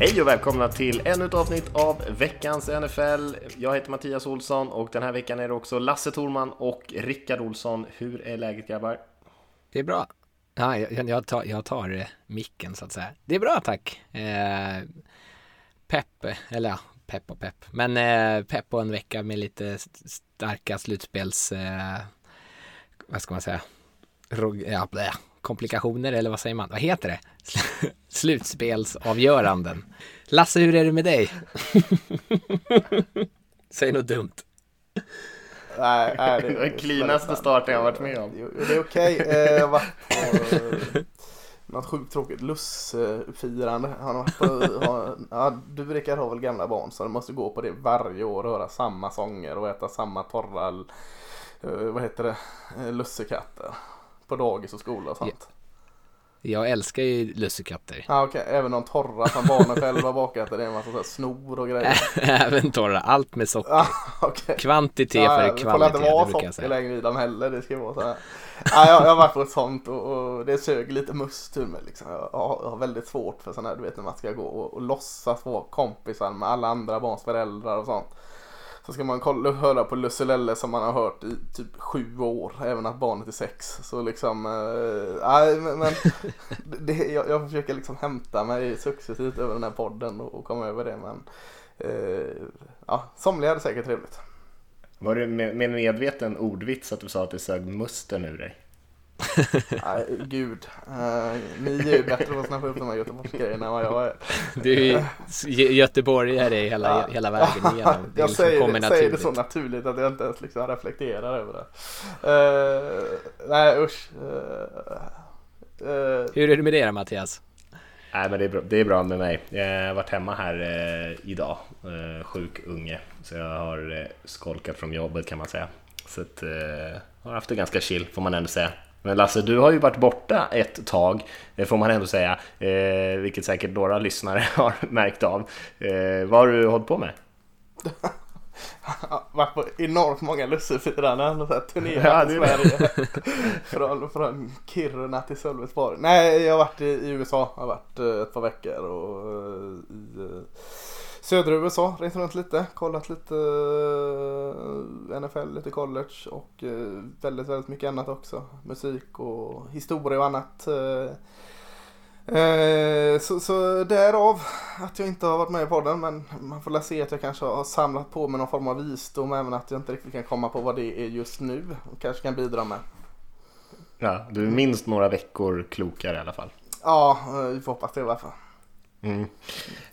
Hej och välkomna till ännu ett avsnitt av veckans NFL. Jag heter Mattias Olsson och den här veckan är det också Lasse Thorman och Rickard Olsson. Hur är läget grabbar? Det är bra. Ja, jag, jag, tar, jag tar eh, micken så att säga. Det är bra tack. Eh, pepp, eller ja, pepp och pepp. Men eh, pepp på en vecka med lite starka slutspels, eh, vad ska man säga, Rog, ja, blä, komplikationer eller vad säger man? Vad heter det? Slutspelsavgöranden. Lasse, hur är det med dig? Säg något dumt. Nej, nej, det är den cleanaste starten jag varit med om. Det är okej. Okay. Eh, jag har varit på något sjukt tråkigt lussfirande. Han har varit på, har, ja, du Rickard har väl gamla barn så du måste gå på det varje år och höra samma sånger och äta samma torra, eh, vad heter det, eh, lussekatter på dagis och skola och sånt. Jag älskar ju lussekatter. Ja, okej. Okay. Även de torra som barnen själva bakat. Det är en massa så snor och grejer. Även torra. Allt med socker. Ja, okay. Kvantitet ja, för kvalitet. Det får inte vara socker längre i dem heller. Det ska vara så här. Ja, jag, jag har varit på ett sånt och, och det sög lite must ur mig. Liksom. Jag, har, jag har väldigt svårt för sådana här, du vet när man ska gå och, och låtsas vara kompisar med alla andra barns föräldrar och sånt. Så ska man kolla, höra på Lusselelle som man har hört i typ sju år, även att barnet är sex. Så liksom, nej äh, men, men det, jag, jag, försöker liksom hämta mig successivt över den här podden och, och komma över det. Men äh, ja, somliga hade säkert trevligt. Var det med, med medveten ordvits att du sa att det sög musten ur dig? Nej, gud. Uh, ni är ju bättre på att snappa upp de här Göteborgsgrejerna än vad jag är. Du är ju göteborgare hela, ja. hela vägen igenom. Det jag liksom säger, det, säger det så naturligt att jag inte ens liksom reflekterar över det. Uh, nej, usch. Uh, Hur är det med det Mattias? Nej, men det är, bra, det är bra med mig. Jag har varit hemma här eh, idag, eh, sjuk unge. Så jag har eh, skolkat från jobbet kan man säga. Så att, eh, har haft det ganska chill får man ändå säga. Men Lasse, du har ju varit borta ett tag, det får man ändå säga, eh, vilket säkert några lyssnare har märkt av. Eh, vad har du hållit på med? varit på enormt många lussefiranden och turnerat i Sverige. från, från Kiruna till Sölvesborg. Nej, jag har varit i, i USA, jag har varit eh, ett par veckor och uh, i södra USA, rest runt lite, kollat lite uh, NFL, lite college och uh, väldigt, väldigt mycket annat också. Musik och historia och annat. Uh, så, så därav att jag inte har varit med i podden men man får väl se att jag kanske har samlat på mig någon form av visdom även att jag inte riktigt kan komma på vad det är just nu och kanske kan bidra med. Ja, du är minst några veckor klokare i alla fall. Ja, vi får hoppas det i alla fall. Mm.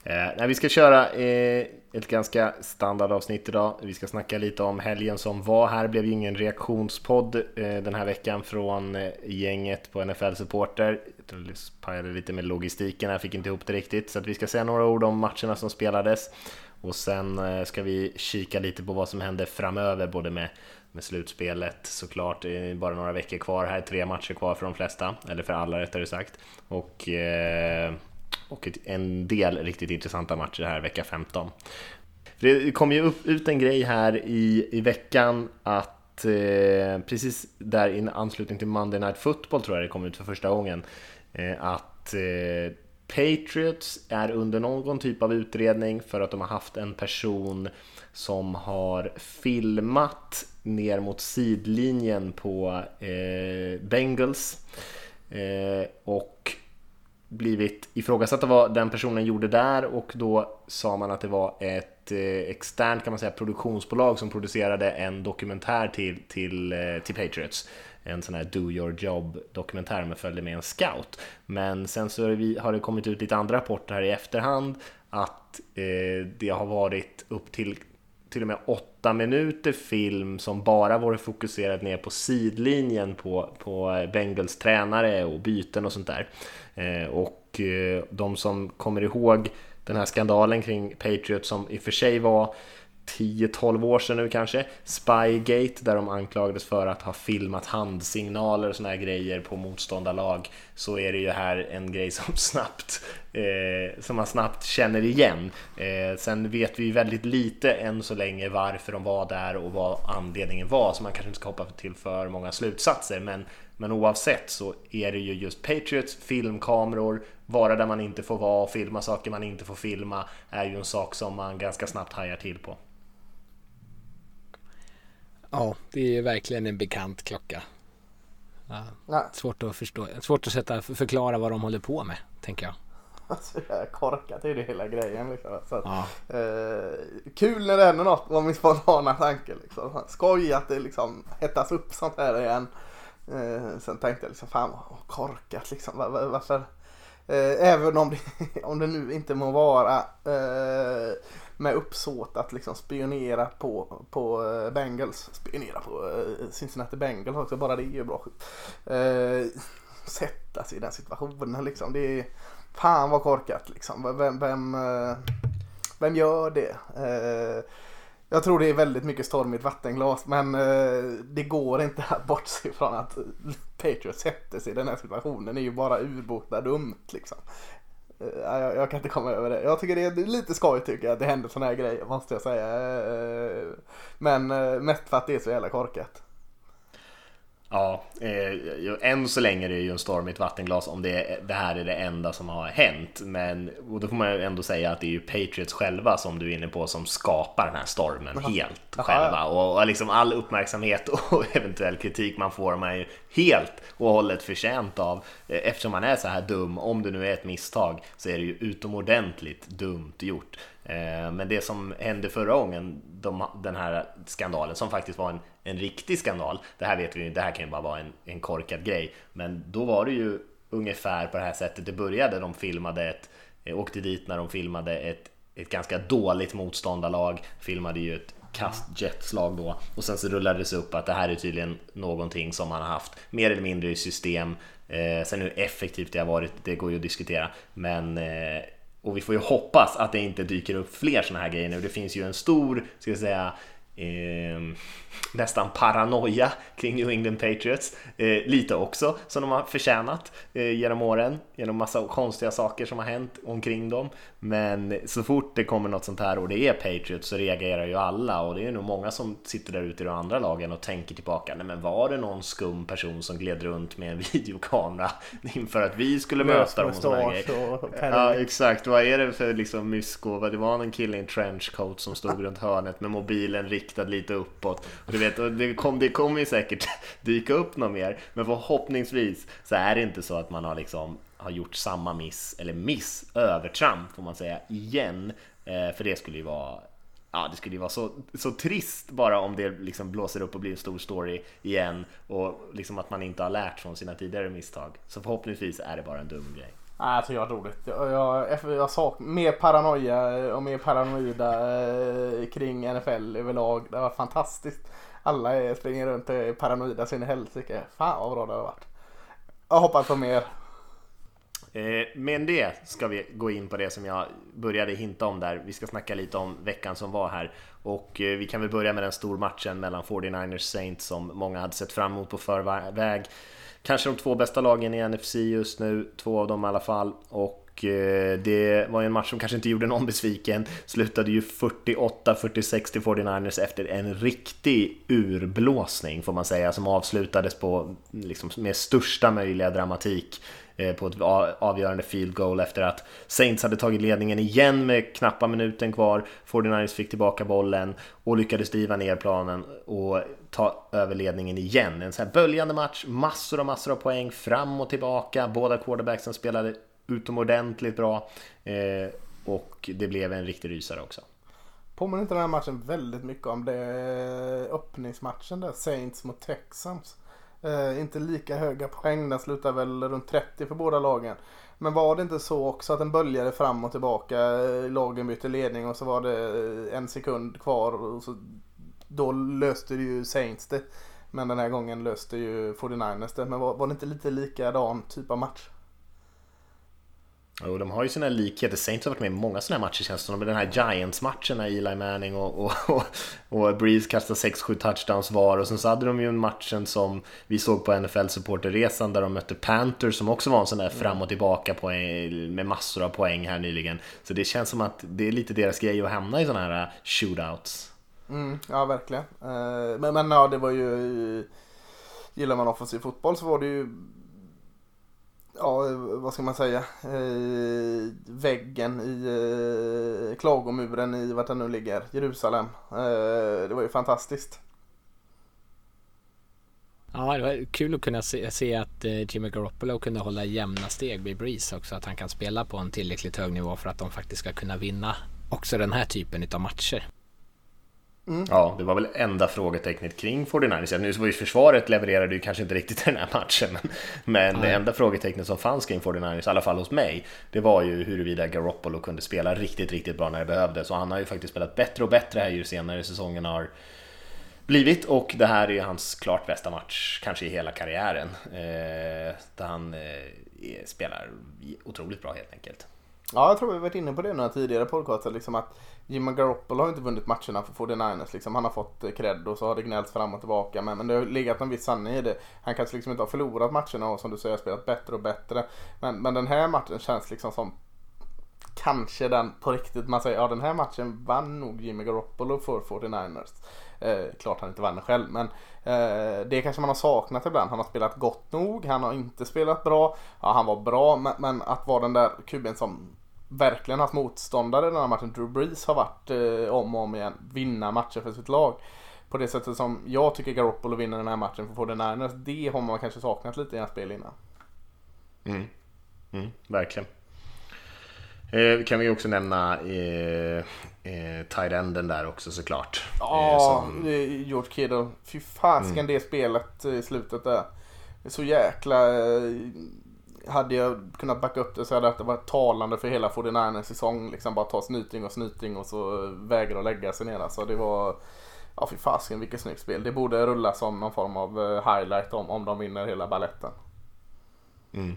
Eh, nej, vi ska köra eh, ett ganska standardavsnitt idag. Vi ska snacka lite om helgen som var här. Det blev ju ingen reaktionspodd eh, den här veckan från eh, gänget på NFL Supporter. Jag pajade lite med logistiken här, fick inte ihop det riktigt. Så att vi ska säga några ord om matcherna som spelades. Och sen eh, ska vi kika lite på vad som händer framöver, både med med slutspelet såklart. Det är bara några veckor kvar här, tre matcher kvar för de flesta, eller för alla rättare sagt. Och eh, och en del riktigt intressanta matcher här vecka 15. För det kom ju upp, ut en grej här i, i veckan att eh, precis där i anslutning till Monday Night Football tror jag det kom ut för första gången eh, att eh, Patriots är under någon typ av utredning för att de har haft en person som har filmat ner mot sidlinjen på eh, Bengals. Eh, och blivit ifrågasatt av vad den personen gjorde där och då sa man att det var ett eh, externt kan man säga produktionsbolag som producerade en dokumentär till, till, eh, till Patriots. En sån här do your job dokumentär med följde med en scout. Men sen så har det kommit ut lite andra rapporter här i efterhand att eh, det har varit upp till till och med åtta minuter film som bara vore fokuserad ner på sidlinjen på, på Bengals tränare och byten och sånt där. Eh, och eh, de som kommer ihåg den här skandalen kring Patriots som i och för sig var 10-12 år sedan nu kanske, Spygate där de anklagades för att ha filmat handsignaler och såna här grejer på motståndarlag så är det ju här en grej som snabbt eh, som man snabbt känner igen. Eh, sen vet vi väldigt lite än så länge varför de var där och vad anledningen var, så man kanske inte ska hoppa till för många slutsatser. Men, men oavsett så är det ju just Patriots, filmkameror, vara där man inte får vara och filma saker man inte får filma är ju en sak som man ganska snabbt hajar till på. Ja, det är ju verkligen en bekant klocka. Ja, svårt att förstå, svårt att sätta, förklara vad de håller på med, tänker jag. Alltså jag korkat är det hela grejen liksom. Så att, ja. eh, kul när det händer något var min spontana tanke liksom. Skoj att det liksom hettas upp sånt här igen. Eh, sen tänkte jag liksom fan vad korkat liksom. Var, varför? Eh, även om det, om det nu inte må vara eh, med uppsåt att liksom spionera på, på eh, Bengals. Spionera på eh, Cincinnati Bengals också, bara det är ju bra skit. Eh, sätta sig i den situationen liksom. Det är fan vad korkat liksom. Vem, vem, eh, vem gör det? jag tror det är väldigt mycket storm i ett vattenglas men det går inte att bortse från att Patriots sätter sig i den här situationen. Det är ju bara urbota dumt liksom. Eh, jag, jag, kan inte komma över det. Jag tycker det är lite skoj tycker jag att det händer sådana här grejer måste jag säga. Eh, men eh, mest för att det är så jävla korkat. Ja, eh, än så länge är det ju en storm i ett vattenglas om det, det här är det enda som har hänt. Men och då får man ändå säga att det är ju Patriots själva som du är inne på som skapar den här stormen helt Aha, själva. Och, och liksom all uppmärksamhet och eventuell kritik man får man ju helt och hållet förtjänt av. Eh, eftersom man är så här dum, om det nu är ett misstag, så är det ju utomordentligt dumt gjort. Eh, men det som hände förra gången, de, den här skandalen som faktiskt var en, en riktig skandal, det här vet vi ju, det här kan ju bara vara en, en korkad grej, men då var det ju ungefär på det här sättet det började. De filmade ett, eh, åkte dit när de filmade ett, ett ganska dåligt motståndarlag, filmade ju ett kastjetslag då och sen så rullades det upp att det här är tydligen någonting som man har haft mer eller mindre i system. Eh, sen hur effektivt det har varit, det går ju att diskutera, men eh, och vi får ju hoppas att det inte dyker upp fler sådana här grejer nu. Det finns ju en stor, ska jag säga, eh, nästan paranoia kring New England Patriots. Eh, lite också som de har förtjänat eh, genom åren, genom massa konstiga saker som har hänt omkring dem. Men så fort det kommer något sånt här och det är Patriots så reagerar ju alla och det är nog många som sitter där ute i de andra lagen och tänker tillbaka. Nej men var det någon skum person som gled runt med en videokamera inför att vi skulle möta dem? Och ja exakt, vad är det för liksom mysko? Det var någon kille i en trenchcoat som stod runt hörnet med mobilen riktad lite uppåt. Och du vet, och det, kom, det kommer ju säkert dyka upp något mer. Men förhoppningsvis så är det inte så att man har liksom har gjort samma miss, eller miss, övertramp får man säga, igen. Eh, för det skulle ju vara Ja, det skulle ju vara så, så trist bara om det liksom blåser upp och blir en stor story igen och liksom att man inte har lärt från sina tidigare misstag. Så förhoppningsvis är det bara en dum grej. Nej, jag tycker det var roligt. Jag, jag, jag saknar mer paranoia och mer paranoida eh, kring NFL överlag. Det var fantastiskt. Alla springer runt och är paranoida sin helsike. Fan vad bra det har varit. Jag hoppas på mer. Eh, men det ska vi gå in på det som jag började hinta om där. Vi ska snacka lite om veckan som var här och eh, vi kan väl börja med den stormatchen mellan 49ers Saints som många hade sett fram emot på förväg. Kanske de två bästa lagen i NFC just nu, två av dem i alla fall. Och eh, det var en match som kanske inte gjorde någon besviken. Slutade ju 48-46 till 49ers efter en riktig urblåsning får man säga, som avslutades på liksom, med största möjliga dramatik. Eh, på ett avgörande field goal efter att Saints hade tagit ledningen igen med knappa minuten kvar. 49ers fick tillbaka bollen och lyckades driva ner planen och ta över ledningen igen. En sån här böljande match, massor och massor av poäng fram och tillbaka. Båda quarterbacksen spelade utomordentligt bra eh, och det blev en riktig rysare också. Påminner inte den här matchen väldigt mycket om det eh, öppningsmatchen där, Saints mot Texans? Eh, inte lika höga poäng. Den slutar väl runt 30 för båda lagen. Men var det inte så också att den böljade fram och tillbaka? Eh, lagen bytte ledning och så var det eh, en sekund kvar. Och så, då löste det ju Saints det. Men den här gången löste ju 49ers det. Men var, var det inte lite likadan typ av match? Jo, de har ju sina likheter. Saints har varit med i många sådana här matcher känns det som. Den här Giants-matchen när Eli Manning och, och, och, och Breeze kastade 6-7 touchdowns var. Och sen så hade de ju en matchen som vi såg på NFL-supporterresan där de mötte Panthers som också var en sån där fram och tillbaka poäng, med massor av poäng här nyligen. Så det känns som att det är lite deras grej att hamna i sådana här äh, shootouts. Mm, ja, verkligen. Eh, men, men ja, det var ju... Gillar man offensiv fotboll så var det ju ja, vad ska man säga, eh, väggen i eh, klagomuren i vart den nu ligger, Jerusalem. Eh, det var ju fantastiskt. Ja, det var kul att kunna se, se att eh, Jimmy Garoppolo kunde hålla jämna steg med Breeze också. Att han kan spela på en tillräckligt hög nivå för att de faktiskt ska kunna vinna också den här typen av matcher. Mm. Ja, det var väl enda frågetecknet kring 49ers. Nu var ju försvaret levererade ju kanske inte riktigt den här matchen, men, men det enda frågetecknet som fanns kring 49ers, i alla fall hos mig, det var ju huruvida Garoppolo kunde spela riktigt, riktigt bra när det behövdes. Och han har ju faktiskt spelat bättre och bättre här ju senare säsongen har blivit och det här är ju hans klart bästa match, kanske i hela karriären. Eh, där han eh, spelar otroligt bra helt enkelt. Ja, jag tror vi varit inne på det i några tidigare podcaster, liksom att Jimmy Garoppolo har inte vunnit matcherna för 49ers. Liksom. Han har fått eh, cred och så har det gnällts fram och tillbaka. Men, men det har legat en viss sanning i det. Han kanske liksom inte har förlorat matcherna och som du säger spelat bättre och bättre. Men, men den här matchen känns liksom som kanske den på riktigt. Man säger ja den här matchen vann nog Jimmy Garoppolo för 49ers. Eh, klart han inte vann den själv men eh, det kanske man har saknat ibland. Han har spelat gott nog, han har inte spelat bra. Ja, han var bra men, men att vara den där kuben som verkligen haft motståndare den här matchen. Drew Brees har varit eh, om och om igen vinna matcher för sitt lag. På det sättet som jag tycker Garoppolo vinner den här matchen för 49ers. Det har man kanske saknat lite i en spel innan. Mm. Mm, verkligen. Eh, kan vi också nämna eh, eh, tight-enden där också såklart. Ja, eh, som... George Kittle. Fy fasiken mm. det spelet i slutet där. Det är så jäkla eh, hade jag kunnat backa upp det så hade det varit talande för hela 49 säsong. Liksom bara ta snyting och snyting och så vägra att lägga sig ner. Alltså det var, ja fy fasiken vilket snyggt spel. Det borde rulla som någon form av eh, highlight om, om de vinner hela balletten. Mm.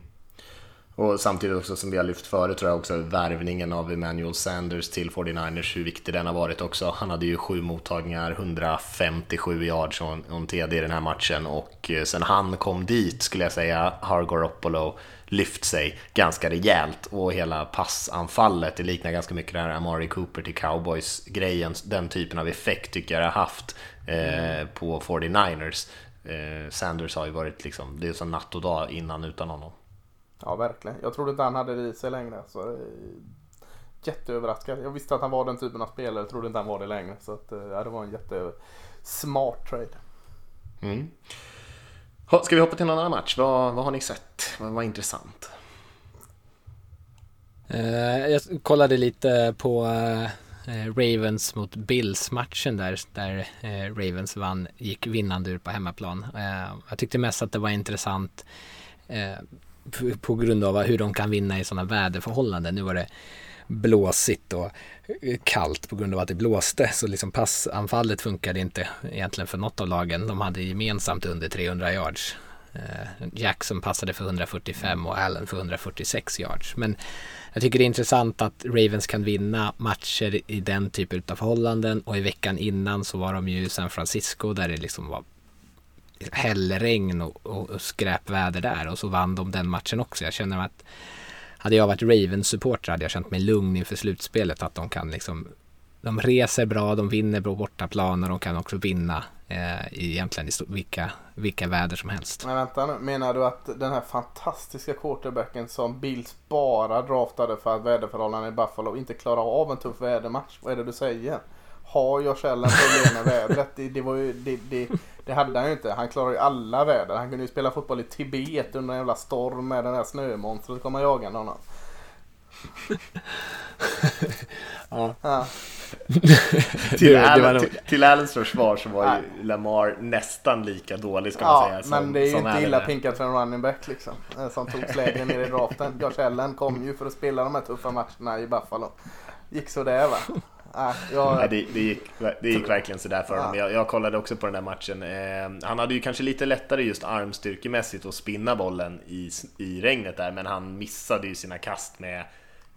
Och samtidigt också som vi har lyft förut tror jag också värvningen av Emmanuel Sanders till 49ers, hur viktig den har varit också. Han hade ju sju mottagningar, 157 yards och en TD i den här matchen och eh, sen han kom dit skulle jag säga har Garoppolo lyft sig ganska rejält och hela passanfallet, det liknar ganska mycket den här Amari Cooper till Cowboys-grejen, den typen av effekt tycker jag det har haft eh, på 49ers. Eh, Sanders har ju varit liksom, det är som natt och dag innan utan honom. Ja, verkligen. Jag trodde inte han hade det i sig längre. Så, eh, jätteöverraskad. Jag visste att han var den typen av spelare, trodde inte han var det längre. Så att, eh, ja, det var en jättesmart trade. Mm. Ska vi hoppa till någon annan match? Vad, vad har ni sett? Vad var intressant? Uh, jag kollade lite på uh, Ravens mot Bills-matchen där, där Ravens vann, gick vinnande ur på hemmaplan. jag tyckte mest att det var intressant på grund av hur de kan vinna i sådana väderförhållanden. Nu var det blåsigt och kallt på grund av att det blåste. Så liksom passanfallet funkade inte egentligen för något av lagen. De hade gemensamt under 300 yards. Eh, Jackson passade för 145 och Allen för 146 yards. Men jag tycker det är intressant att Ravens kan vinna matcher i den typen av förhållanden och i veckan innan så var de ju i San Francisco där det liksom var hällregn och, och skräpväder där och så vann de den matchen också. Jag känner att hade jag varit Ravens-supporter hade jag känt mig lugn inför slutspelet att de kan liksom de reser bra, de vinner på bortaplan och de kan också vinna eh, egentligen i vilka, vilka väder som helst. Men vänta nu, menar du att den här fantastiska quarterbacken som Bills bara draftade för att väderförhållandena i Buffalo inte klarar av en tuff vädermatch? Vad är det du säger? Har Josh Allen problem med vädret? Det, det, var ju, det, det, det hade han ju inte. Han klarar ju alla väder. Han kunde ju spela fotboll i Tibet under en jävla storm med den där snömonstret komma jagande honom. ja. ja. till, Allen, till, till Allens försvar så var ju Lamar nästan lika dålig ska man säga. Som, men det är ju inte illa pinkat för en running back liksom. Eh, som togs lägre ner i draften. Josh Allen kom ju för att spela de här tuffa matcherna i Buffalo. Gick sådär va. Äh, jag... Nej, det, det, gick, det gick verkligen sådär för honom. Jag, jag kollade också på den där matchen. Eh, han hade ju kanske lite lättare just armstyrkemässigt att spinna bollen i, i regnet där, men han missade ju sina kast med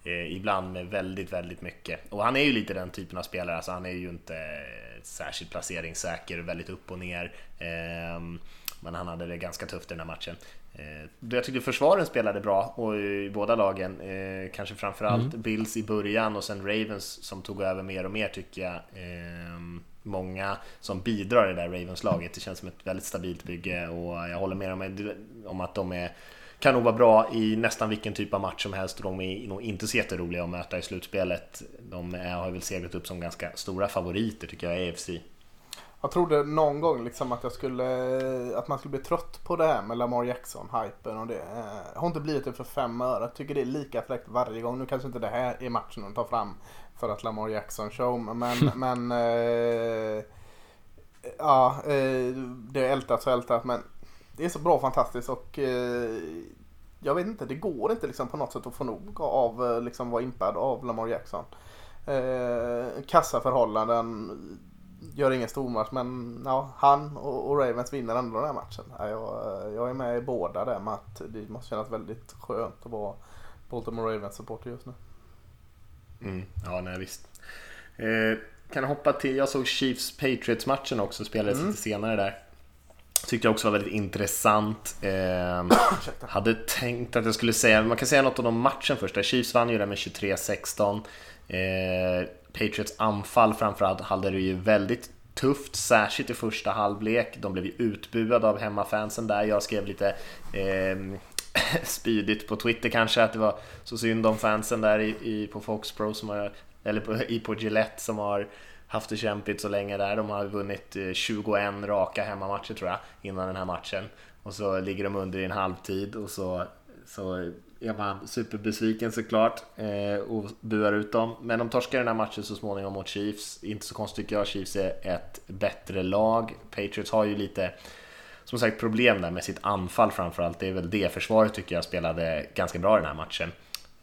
eh, ibland med väldigt, väldigt mycket. Och han är ju lite den typen av spelare, alltså han är ju inte särskilt placeringssäker, väldigt upp och ner. Eh, men han hade det ganska tufft i den här matchen. Eh, jag tyckte försvaren spelade bra och i båda lagen, eh, kanske framförallt mm. Bills i början och sen Ravens som tog över mer och mer tycker jag. Eh, många som bidrar i det där Ravens-laget. Det känns som ett väldigt stabilt bygge och jag håller med om, om att de är kan nog vara bra i nästan vilken typ av match som helst och de är nog inte så jätteroliga att möta i slutspelet. De har väl seglat upp som ganska stora favoriter tycker jag i AFC. Jag trodde någon gång liksom att jag skulle att man skulle bli trött på det här med Lamar Jackson, hypen och det. Eh, jag har inte blivit det för fem öre. Jag tycker det är lika fläkt varje gång. Nu kanske inte det här är matchen de tar fram för att Lamar Jackson show. Men, men eh, ja, eh, det är ältat och ältat. Men det är så bra och fantastiskt och eh, jag vet inte, det går inte liksom på något sätt att få nog av eh, liksom vara impad av Lamar Jackson. Eh, kassaförhållanden gör ingen stormatch men ja, han och, och, Ravens vinner ändå den här matchen. Ja, jag, jag är med i båda där med att det måste kännas väldigt skönt att vara Baltimore Ravens supporter just nu. Mm, ja, nej visst. Eh, kan hoppa till, jag såg Chiefs Patriots matchen också, spelades mm. lite senare där. Tyckte jag också var väldigt intressant. Eh, hade tänkt att jag skulle säga, man kan säga något om matchen först. Chiefs vann ju den med 23-16. Eh, Patriots anfall framförallt hade det ju väldigt tufft, särskilt i första halvlek. De blev ju utbuade av hemmafansen där. Jag skrev lite eh, spydigt på Twitter kanske att det var så synd om fansen där i, i på Fox Pro som har, eller på, i på Gillette som har haft det kämpigt så länge där. De har vunnit eh, 21 raka hemmamatcher tror jag innan den här matchen. Och så ligger de under i en halvtid och så, så är man superbesviken såklart eh, och buar ut dem. Men de torskar den här matchen så småningom mot Chiefs. Inte så konstigt tycker jag, Chiefs är ett bättre lag. Patriots har ju lite som sagt problem där med sitt anfall framförallt. Det är väl det försvaret tycker jag spelade ganska bra den här matchen.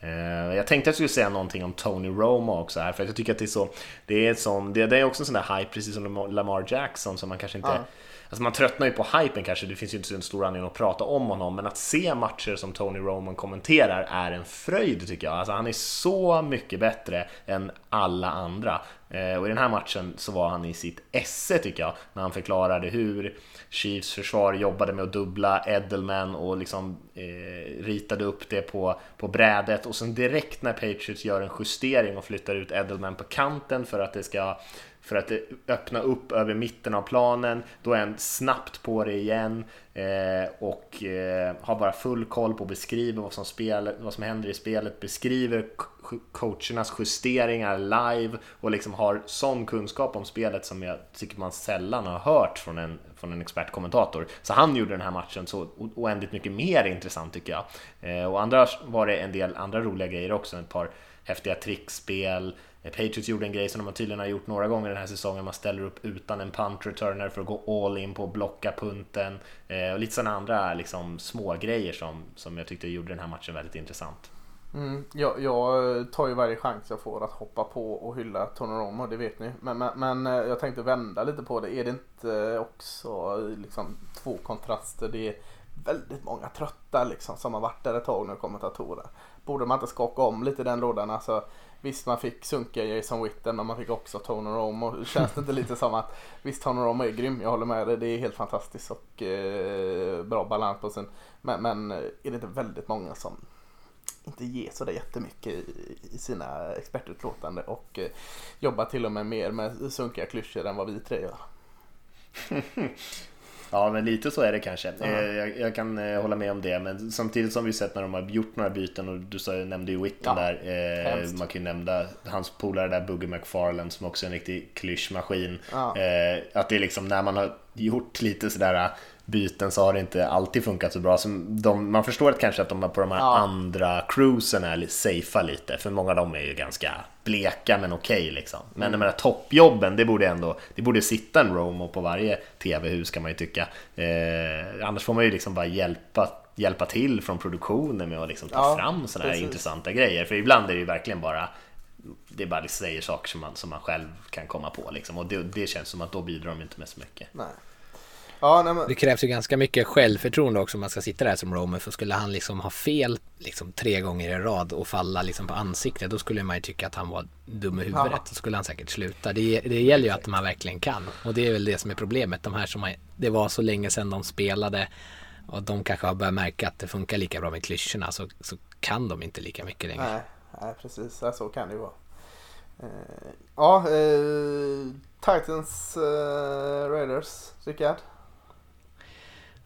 Eh, jag tänkte att jag skulle säga någonting om Tony Romo också här, för jag tycker att det är så, det är, som, det, är också en sån där hype, precis som Lamar Jackson, som man kanske inte ja. Alltså man tröttnar ju på hypen kanske, det finns ju inte så stor anledning att prata om honom, men att se matcher som Tony Roman kommenterar är en fröjd tycker jag. Alltså han är så mycket bättre än alla andra. Eh, och i den här matchen så var han i sitt esse tycker jag, när han förklarade hur Chiefs försvar jobbade med att dubbla Edelman och liksom eh, ritade upp det på, på brädet och sen direkt när Patriots gör en justering och flyttar ut Edelman på kanten för att det ska för att eh, öppna upp över mitten av planen. Då är han snabbt på det igen eh, och eh, har bara full koll på att beskriva vad som, spel, vad som händer i spelet, beskriver coachernas justeringar live och liksom har sån kunskap om spelet som jag tycker man sällan har hört från en, från en expertkommentator. Så han gjorde den här matchen så oändligt mycket mer intressant tycker jag. Eh, och annars var det en del andra roliga grejer också, ett par häftiga trickspel, eh, Patriots gjorde en grej som de tydligen har gjort några gånger den här säsongen. Man ställer upp utan en punt returner för att gå all in på att blocka punten. Eh, och lite sådana andra liksom, små grejer som, som jag tyckte gjorde den här matchen väldigt intressant. Mm, jag, jag, tar ju varje chans jag får att hoppa på och hylla Tony Romo, det vet ni. Men, men, men, eh, jag tänkte vända lite på det. Är det inte också eh, liksom, två kontraster? Det är väldigt många trötta liksom, som har varit där ett tag nu, kommentatorer. Borde man inte skaka om lite den lådan? Alltså, Visst man fick sunka Jason Witten men man fick också Tony Romo. Känns det inte lite som att visst Tony Romo är grym, jag håller med dig. Det är helt fantastiskt och eh, bra balans på sin. Men, men eh, är det inte väldigt många som inte ger sådär jättemycket i, sina expertutlåtande och eh, jobbar till och med mer med sunkiga klyschor än vad vi tre gör. Ja, men lite så är det kanske. Mm. Jag, jag, kan eh, hålla med om det, men samtidigt som vi sett när de har gjort några byten och du sa, nämnde ju Witten ja, där. Eh, man kan ju nämna hans polare där, Buggy McFarland som också är en riktig klyschmaskin. Ja. Eh, att det är liksom när man har gjort lite sådär byten så har det inte alltid funkat så bra. Så de, man förstår att kanske att de på de här ja. andra cruisen är safea lite, för många av dem är ju ganska bleka men okej okay, liksom. Men mm. de här toppjobben, det borde ändå, det borde sitta en Romo på varje tv-hus kan man ju tycka. Eh, annars får man ju liksom bara hjälpa hjälpa till från produktionen med att liksom ta ja, fram sådana här intressanta grejer. För ibland är det ju verkligen bara det bara säger saker som man, som man själv kan komma på liksom. Och det, det känns som att då bidrar de inte med så mycket. Nej. Ja, nej, men... Det krävs ju ganska mycket självförtroende också om man ska sitta där som Roman. För skulle han liksom ha fel liksom tre gånger i rad och falla liksom på ansiktet då skulle man ju tycka att han var dum i huvudet. Ja. Då skulle han säkert sluta. Det, det gäller ju att man verkligen kan. Och det är väl det som är problemet. De här som har, det var så länge sedan de spelade och de kanske har börjat märka att det funkar lika bra med klyschorna så, så kan de inte lika mycket längre. Nej, nej precis. Så kan det ju vara. Uh, ja, uh, Titans uh, Raiders, Rickard?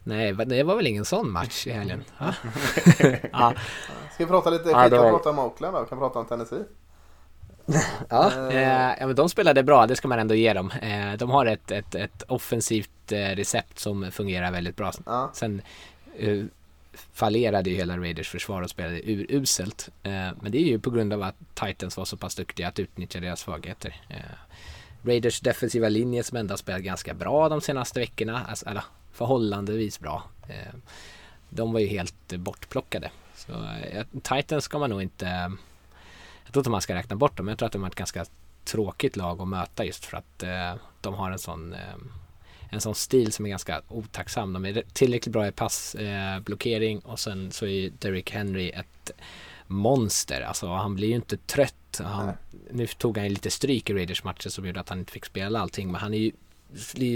Nej, det var väl ingen sån match i helgen? ja. Ska vi prata lite, ja, kan var... prata om Oakland då? Kan vi prata om Tennessee? ja, eh, ja, men de spelade bra, det ska man ändå ge dem. Eh, de har ett, ett, ett offensivt eh, recept som fungerar väldigt bra. Ja. Sen eh, fallerade ju hela Raiders försvar och spelade uruselt. Eh, men det är ju på grund av att Titans var så pass duktiga att utnyttja deras svagheter. Eh, Raiders defensiva linje som ändå spelat ganska bra de senaste veckorna, alltså, eller förhållandevis bra. Eh, de var ju helt bortplockade. Så eh, Titans ska man nog inte jag tror inte man ska räkna bort dem. Jag tror att de är ett ganska tråkigt lag att möta just för att eh, de har en sån en sån stil som är ganska otacksam. De är tillräckligt bra i passblockering och sen så är Derrick Henry ett monster. Alltså han blir ju inte trött. Han, nu tog han ju lite stryk i Raiders matcher som gjorde att han inte fick spela allting. Men han är ju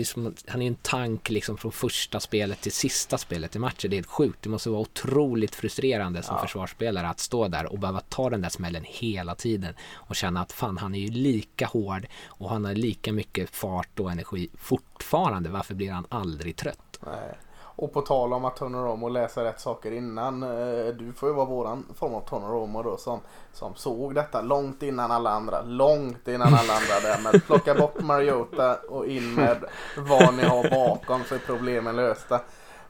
som, han är en tank liksom från första spelet till sista spelet i matchen. Det är helt sjukt. Det måste vara otroligt frustrerande som ja. försvarsspelare att stå där och behöva ta den där smällen hela tiden och känna att fan han är ju lika hård och han har lika mycket fart och energi fortfarande. Varför blir han aldrig trött? Nej. Och på tal om att turna om och läsa rätt saker innan. Eh, du får ju vara våran form av Tony Romo då som, som såg detta långt innan alla andra. Långt innan alla andra där med plocka bort Mariota och in med vad ni har bakom så är problemen lösta.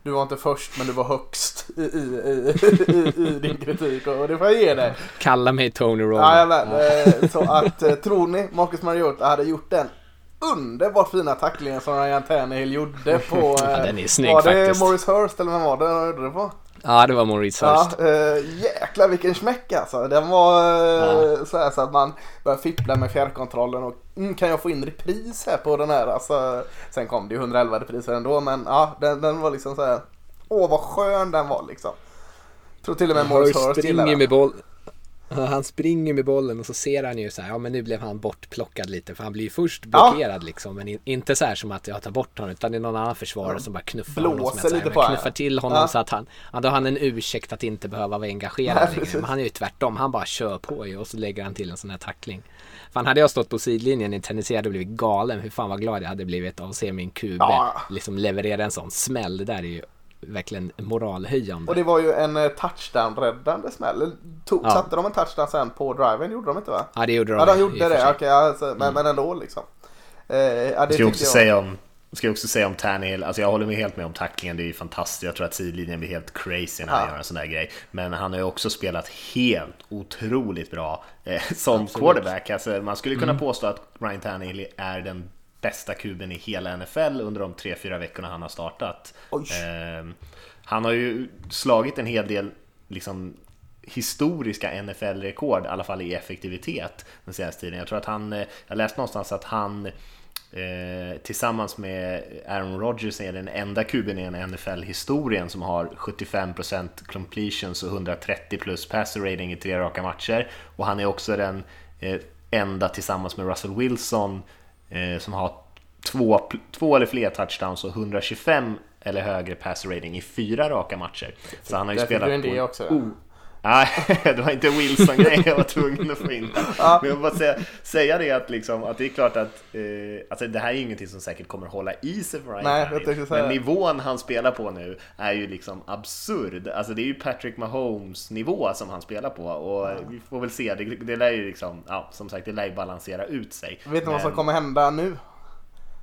Du var inte först men du var högst i, i, i, i din kritik och det får jag ge dig. Kalla mig Tony Romo. Ja. Så att eh, tror ni Marcus Mariota hade gjort den underbart fina tacklingen som Ryan Tannehill gjorde på... ja, den är snygg var det faktiskt. Maurice Hurst eller vem var det han gjorde det på? Ja, det var Maurice Hurst. Ja, äh, jäklar vilken smäck alltså. Den var äh, ja. så, här, så att man började fippla med fjärrkontrollen och mm, kan jag få in repris här på den här? Alltså, sen kom det ju 111 repriser ändå men ja, den, den var liksom så här. Åh vad skön den var liksom. Jag tror till och med Maurice Hurst gillade den. Med boll. Han springer med bollen och så ser han ju så här, ja men nu blev han bortplockad lite för han blir ju först blockerad ja. liksom men in, inte så här som att jag tar bort honom utan det är någon annan försvarare ja. som bara knuffar Blåser honom som lite på knuffar till honom ja. så att han, ja, då har han en ursäkt att inte behöva vara engagerad längre. Men han är ju tvärtom, han bara kör på ju och så lägger han till en sån här tackling. Fan hade jag stått på sidlinjen i hade jag blivit galen, hur fan vad glad jag hade blivit av att se min QB liksom leverera en sån smäll. Det där är ju verkligen moralhöjande. Och det var ju en eh, touchdown-räddande smäll. Tog, ja. Satte de en touchdown sen på driven? Gjorde de inte va? Ja det gjorde de. Ja de gjorde det, okej. alltså, men, mm. men ändå liksom. Eh, ja, det ska jag också jag... säga om Ska jag också säga om Tannehill, alltså jag håller med helt med om tacklingen, det är ju fantastiskt. Jag tror att sidlinjen blir helt crazy när han ja. gör en sån där grej. Men han har ju också spelat helt otroligt bra eh, som Absolut. quarterback. Alltså, man skulle kunna mm. påstå att Ryan Tannehill är den bästa kuben i hela NFL under de tre, fyra veckorna han har startat. Eh, han har ju slagit en hel del liksom, historiska NFL-rekord, i alla fall i effektivitet den senaste tiden. Jag tror att han, eh, jag läste någonstans att han eh, tillsammans med Aaron Rodgers är den enda kuben i NFL-historien som har 75% completions och 130 plus passer rating i tre raka matcher. Och han är också den eh, enda tillsammans med Russell Wilson som har två, två eller fler touchdowns och 125 eller högre pass rating i fyra raka matcher. Så han har ju spelat på... Det också, Nej, det var inte Wilson-grejen jag var tvungen att få in. Men jag vill bara säga, säga det att, liksom, att det är klart att eh, alltså det här är ingenting som säkert kommer hålla i sig för Ryan Nej, Men nivån han spelar på nu är ju liksom absurd. Alltså det är ju Patrick Mahomes nivå som han spelar på och ja. vi får väl se. Det, det lär ju liksom, ja, som sagt, det lär ju balansera ut sig. Vet ni vad som kommer hända nu?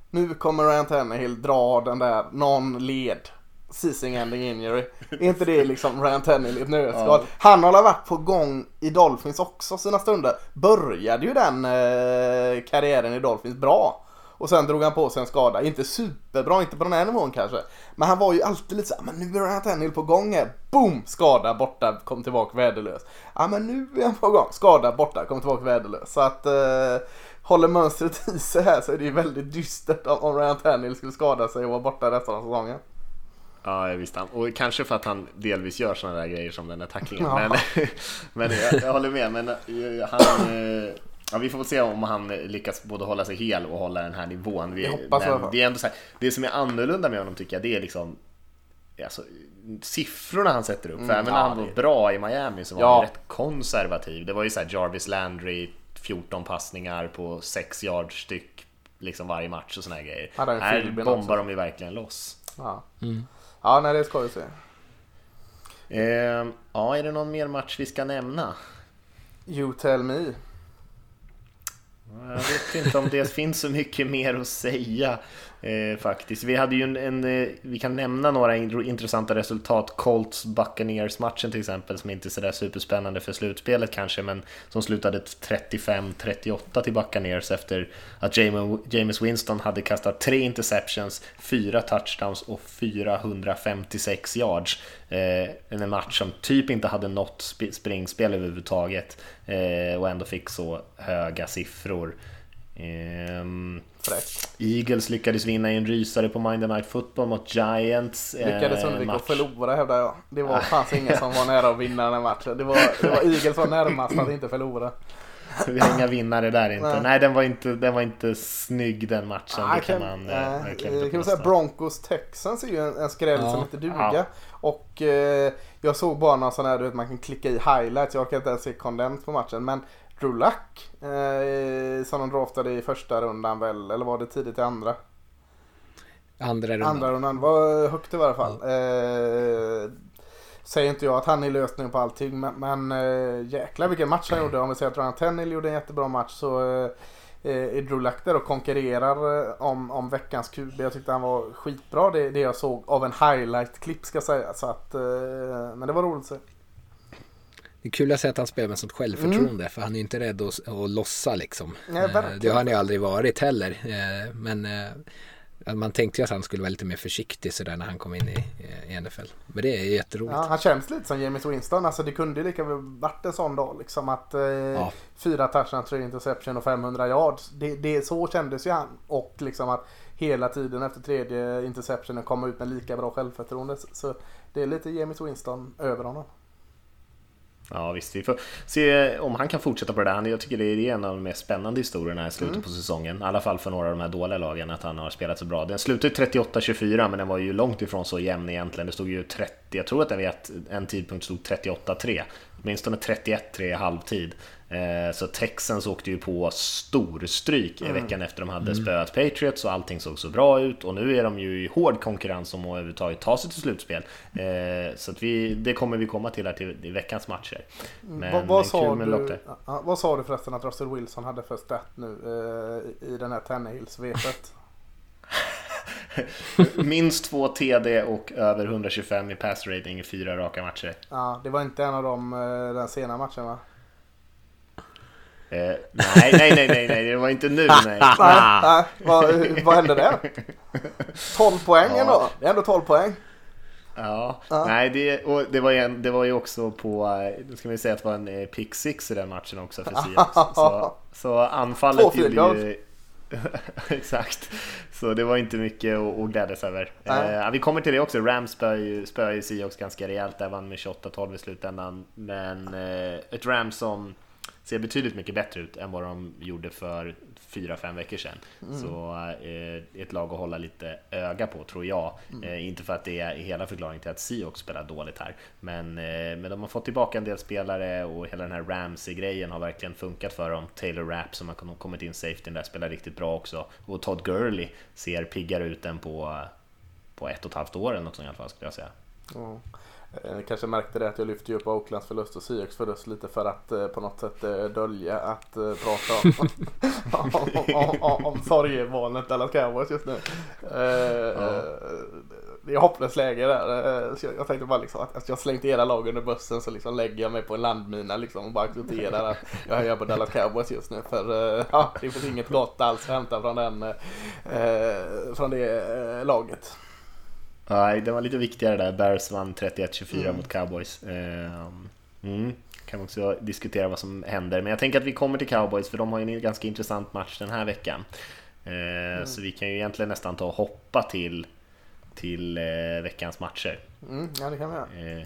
Nu kommer Ryan Tannehill dra den där, någon led season ending injury. Är inte det liksom Ryan Tannehill i ett nötskal? Ja. Han har varit på gång i Dolphins också sina stunder. Började ju den eh, karriären i Dolphins bra. Och sen drog han på sig en skada. Inte superbra, inte på den här nivån kanske. Men han var ju alltid lite såhär, men nu är Ryan Tannehill på gång här. Boom! Skada, borta, kom tillbaka värdelös. Ja men nu är han på gång. Skada, borta, kom tillbaka värdelös. Så att eh, håller mönstret i sig här så är det ju väldigt dystert om, om Ryan Tannehill skulle skada sig och vara borta resten av säsongen. Ja, visst. Och kanske för att han delvis gör sådana där grejer som den där tacklingen. Ja. Men, men jag, jag håller med. Men eh, han, eh, ja, vi får väl se om han lyckas både hålla sig hel och hålla den här nivån. Vi, Jag men det, är ändå så här, det som är annorlunda med honom tycker jag, det är liksom Alltså, siffrorna han sätter upp, för även när Mm, ja, han var det- bra i Miami så var Ja. han rätt konservativ. Det var ju så här Jarvis Landry, 14 passningar på 6 yards styck liksom varje match och såna här grejer. Han Här bombar också. de ju verkligen loss. Ja, Mm. Ja nej det ska vi se. Eh, ja, är det någon mer match vi ska nämna? You tell me. Jag vet inte om det finns så mycket mer att säga eh, faktiskt. Vi hade ju en, en eh, vi kan nämna några intressanta resultat. Colts Buccaneers matchen till exempel som inte är sådär superspännande för slutspelet kanske men som slutade 35-38 till Buccaneers efter att James, James Winston hade kastat tre interceptions, fyra touchdowns och 456 yards. Eh, en match som typ inte hade något sp- springspel överhuvudtaget eh, och ändå fick så höga siffror. Ehm. Eagles lyckades vinna i en rysare på Monday Night Football mot Giants. eh, Lyckades undvika match. att förlora hävdar jag. Det var, fanns ingen som var nära att vinna den matchen. Det var, det var Eagles var närmast att inte förlora. Vi har inga vinnare där inte. Nej, Nej. den, var inte, den var inte snygg den matchen. Ah, det kan man eh, eh, verkligen kan vi säga. Broncos Texans är ju en, en skräll Ja. som inte duga. Ja. Och eh, jag såg bara någon sån här, du vet man kan klicka i highlights. Jag orkar inte ens se kondens på matchen. Men Drew Luck, eh, som de draftade i första rundan väl, eller var det tidigt i andra? Andra rundan. Andra rundan var högt i varje fall. Eh, säger inte jag att han är lösningen på allting men, men eh, jäklar vilken match han gjorde. Om vi säger att Ryan Tannehill gjorde en jättebra match så eh, är Drew Luck där och konkurrerar eh, om, om veckans QB. Jag tyckte han var skitbra det, det jag såg av en highlight-klipp ska jag säga. Så att, eh, men det var roligt att se. Det är kul att se att han spelar med sånt självförtroende för han är ju inte rädd att, att lossa liksom. Nej, Eh, det har han ju aldrig varit heller. Eh, Men eh, man tänkte ju att han skulle vara lite mer försiktig sådär när han kom in i, i NFL. Men det är ju jätteroligt. Ja, han känns lite som James Winston. Alltså det kunde ju lika väl varit en sån dag liksom att eh, Ja. fyra touchdowns, tre interception och 500 yards. Det, det, så kändes ju han. Och liksom att hela tiden efter tredje interceptionen komma ut med lika bra självförtroende. Så- Så det är lite James Winston över honom. Ja visst, vi får se om han kan fortsätta på det där. Jag tycker det är en av de mer spännande historierna i slutet Mm. på säsongen. I alla fall för några av de här dåliga lagen, att han har spelat så bra. Den slutade 38-24, men den var ju långt ifrån så jämn egentligen. Det stod ju 30, jag tror att den vid en tidpunkt stod 38-3. Åtminstone 31-3 i halvtid. Eh, Så Texans åkte ju på storstryk i veckan efter de hade spöat Patriots och allting såg så bra ut. Och nu är de ju i hård konkurrens om att överhuvudtaget ta sig till slutspel. Eh, Så vi, det kommer vi komma till här till i veckans matcher. Men, vad, vad, sa du, vad sa du förresten att Russell Wilson hade för stat nu eh, i den här Tannehills-svepet? Minst två TD och över 125 i pass rating i fyra raka matcher. Ja, det var inte en av dem den sena matchen va? Eh, nej, nej, nej, nej, nej, det var inte nu. Nej. Nej, nej. Vad, vad hände där? 12 poäng Ja. ändå. Det är ändå 12 poäng. Ja, Ja. nej, det, och det, var ju en, det var ju också på, eh, nu ska vi säga att det var en eh, pick six i den matchen också för Seahawks. Så, så Två anfallet field gjorde ju... Exakt. Så det var inte mycket att, att glädjas över. Eh, vi kommer till det också. Rams spöade ju, spöade ju Seahawks ganska rejält. Där vann med 28-12 i slutändan. Men eh, ett Rams som ser betydligt mycket bättre ut än vad de gjorde för 4-5 veckor sedan. Så eh, ett lag att hålla lite öga på tror jag. Eh, inte för att det är hela förklaringen till att Seahawks spelar dåligt här. Men, eh, men de har fått tillbaka en del spelare och hela den här Ramsey-grejen har verkligen funkat för dem. Taylor Rapp som har kommit in safety där spelar riktigt bra också. Och Todd Gurley ser piggare ut än på, på ett och ett halvt år eller något sånt i alla fall skulle jag säga. Ja. Eh, Ni kanske märkte det att jag lyfte upp Oaklands förlust och Seahawks förlust lite för att eh, på något sätt eh, dölja att eh, prata om, om, om, om, om sorgevalet Dallas Cowboys just nu. Eh, Ja. eh, det är hopplöst läge där. Jag, jag tänkte bara liksom att, att jag slängt era lag under bussen så liksom lägger jag mig på en landmina liksom och bara accepterar att jag hejar på Dallas Cowboys just nu. För ja, det finns inget gott alls att hämta från, den, från det laget. Nej, det var lite viktigare där. Bears vann 31-24 mm. mot Cowboys. Ehm, mm. Kan också diskutera vad som händer, men jag tänker att vi kommer till Cowboys för de har ju en ganska intressant match den här veckan. Ehm, mm. Så vi kan ju egentligen nästan ta och hoppa till, till eh, veckans matcher. Mm, ja, det kan vi göra.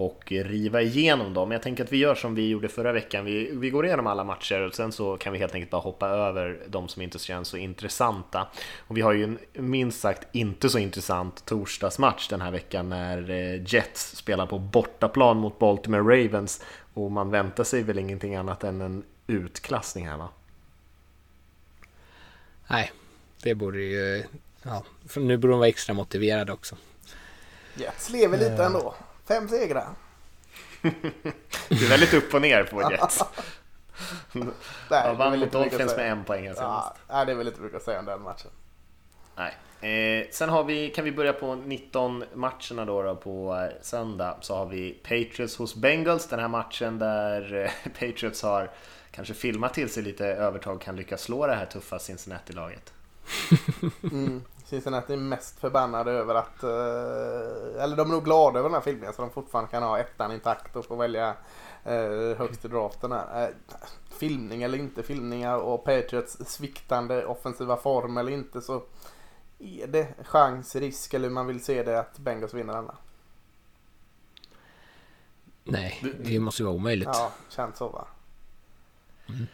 Och riva igenom dem. Jag tänker att vi gör som vi gjorde förra veckan. Vi, vi går igenom alla matcher och sen så kan vi helt enkelt bara hoppa över de som inte känns så intressanta. Och vi har ju en minst sagt inte så intressant torsdagsmatch den här veckan när eh, Jets spelar på bortaplan mot Baltimore Ravens och man väntar sig väl ingenting annat än en utklassning här va? Nej, det borde ju... Ja, för nu borde de vara extra motiverade också. Jets lever lite ändå. Fem segrar. du är väldigt upp och ner på Jets. Nej, vann mot Dolphins med en poäng senast. Ja, det är väl inte mycket att säga om den matchen. Nej. Eh, sen har vi, kan vi börja på 19 matcherna då, då på eh, söndag. Så har vi Patriots hos Bengals, den här matchen där eh, Patriots har kanske filmat till sig lite övertag, kan lyckas slå det här tuffa Cincinnati-laget. Mm. Cincinnati är mest förbannade över att, eh, eller de är nog glada över den här filmen så de fortfarande kan ha ettan intakt och få välja eh, högst i draften här. Eh, filmning eller inte filmningar och Patriots sviktande offensiva form eller inte så är det chans, risk eller hur man vill se det att Bengals vinner denna. Nej, det måste ju vara omöjligt. Ja, känns så va. Mm.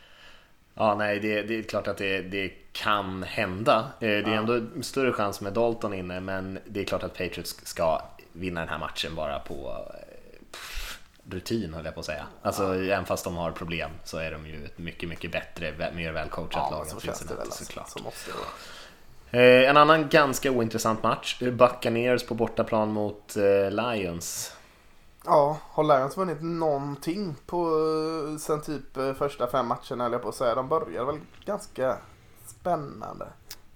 Ja, nej, det, det, är klart att det, det kan hända. Eh, det är ändå större chans med Dalton inne, men det är klart att Patriots ska vinna den här matchen bara på pff, rutin, höll jag på att säga. Alltså, ja. även fast de har problem så är de ju ett mycket, mycket bättre, mer välcoachat ja, lag än Cincinnati såklart. Så måste det eh, en annan ganska ointressant match, Buccaneers på bortaplan mot eh, Lions. Ja, har Lions vunnit någonting på sen typ eh, första fem matcherna eller på att säga. De började väl ganska spännande.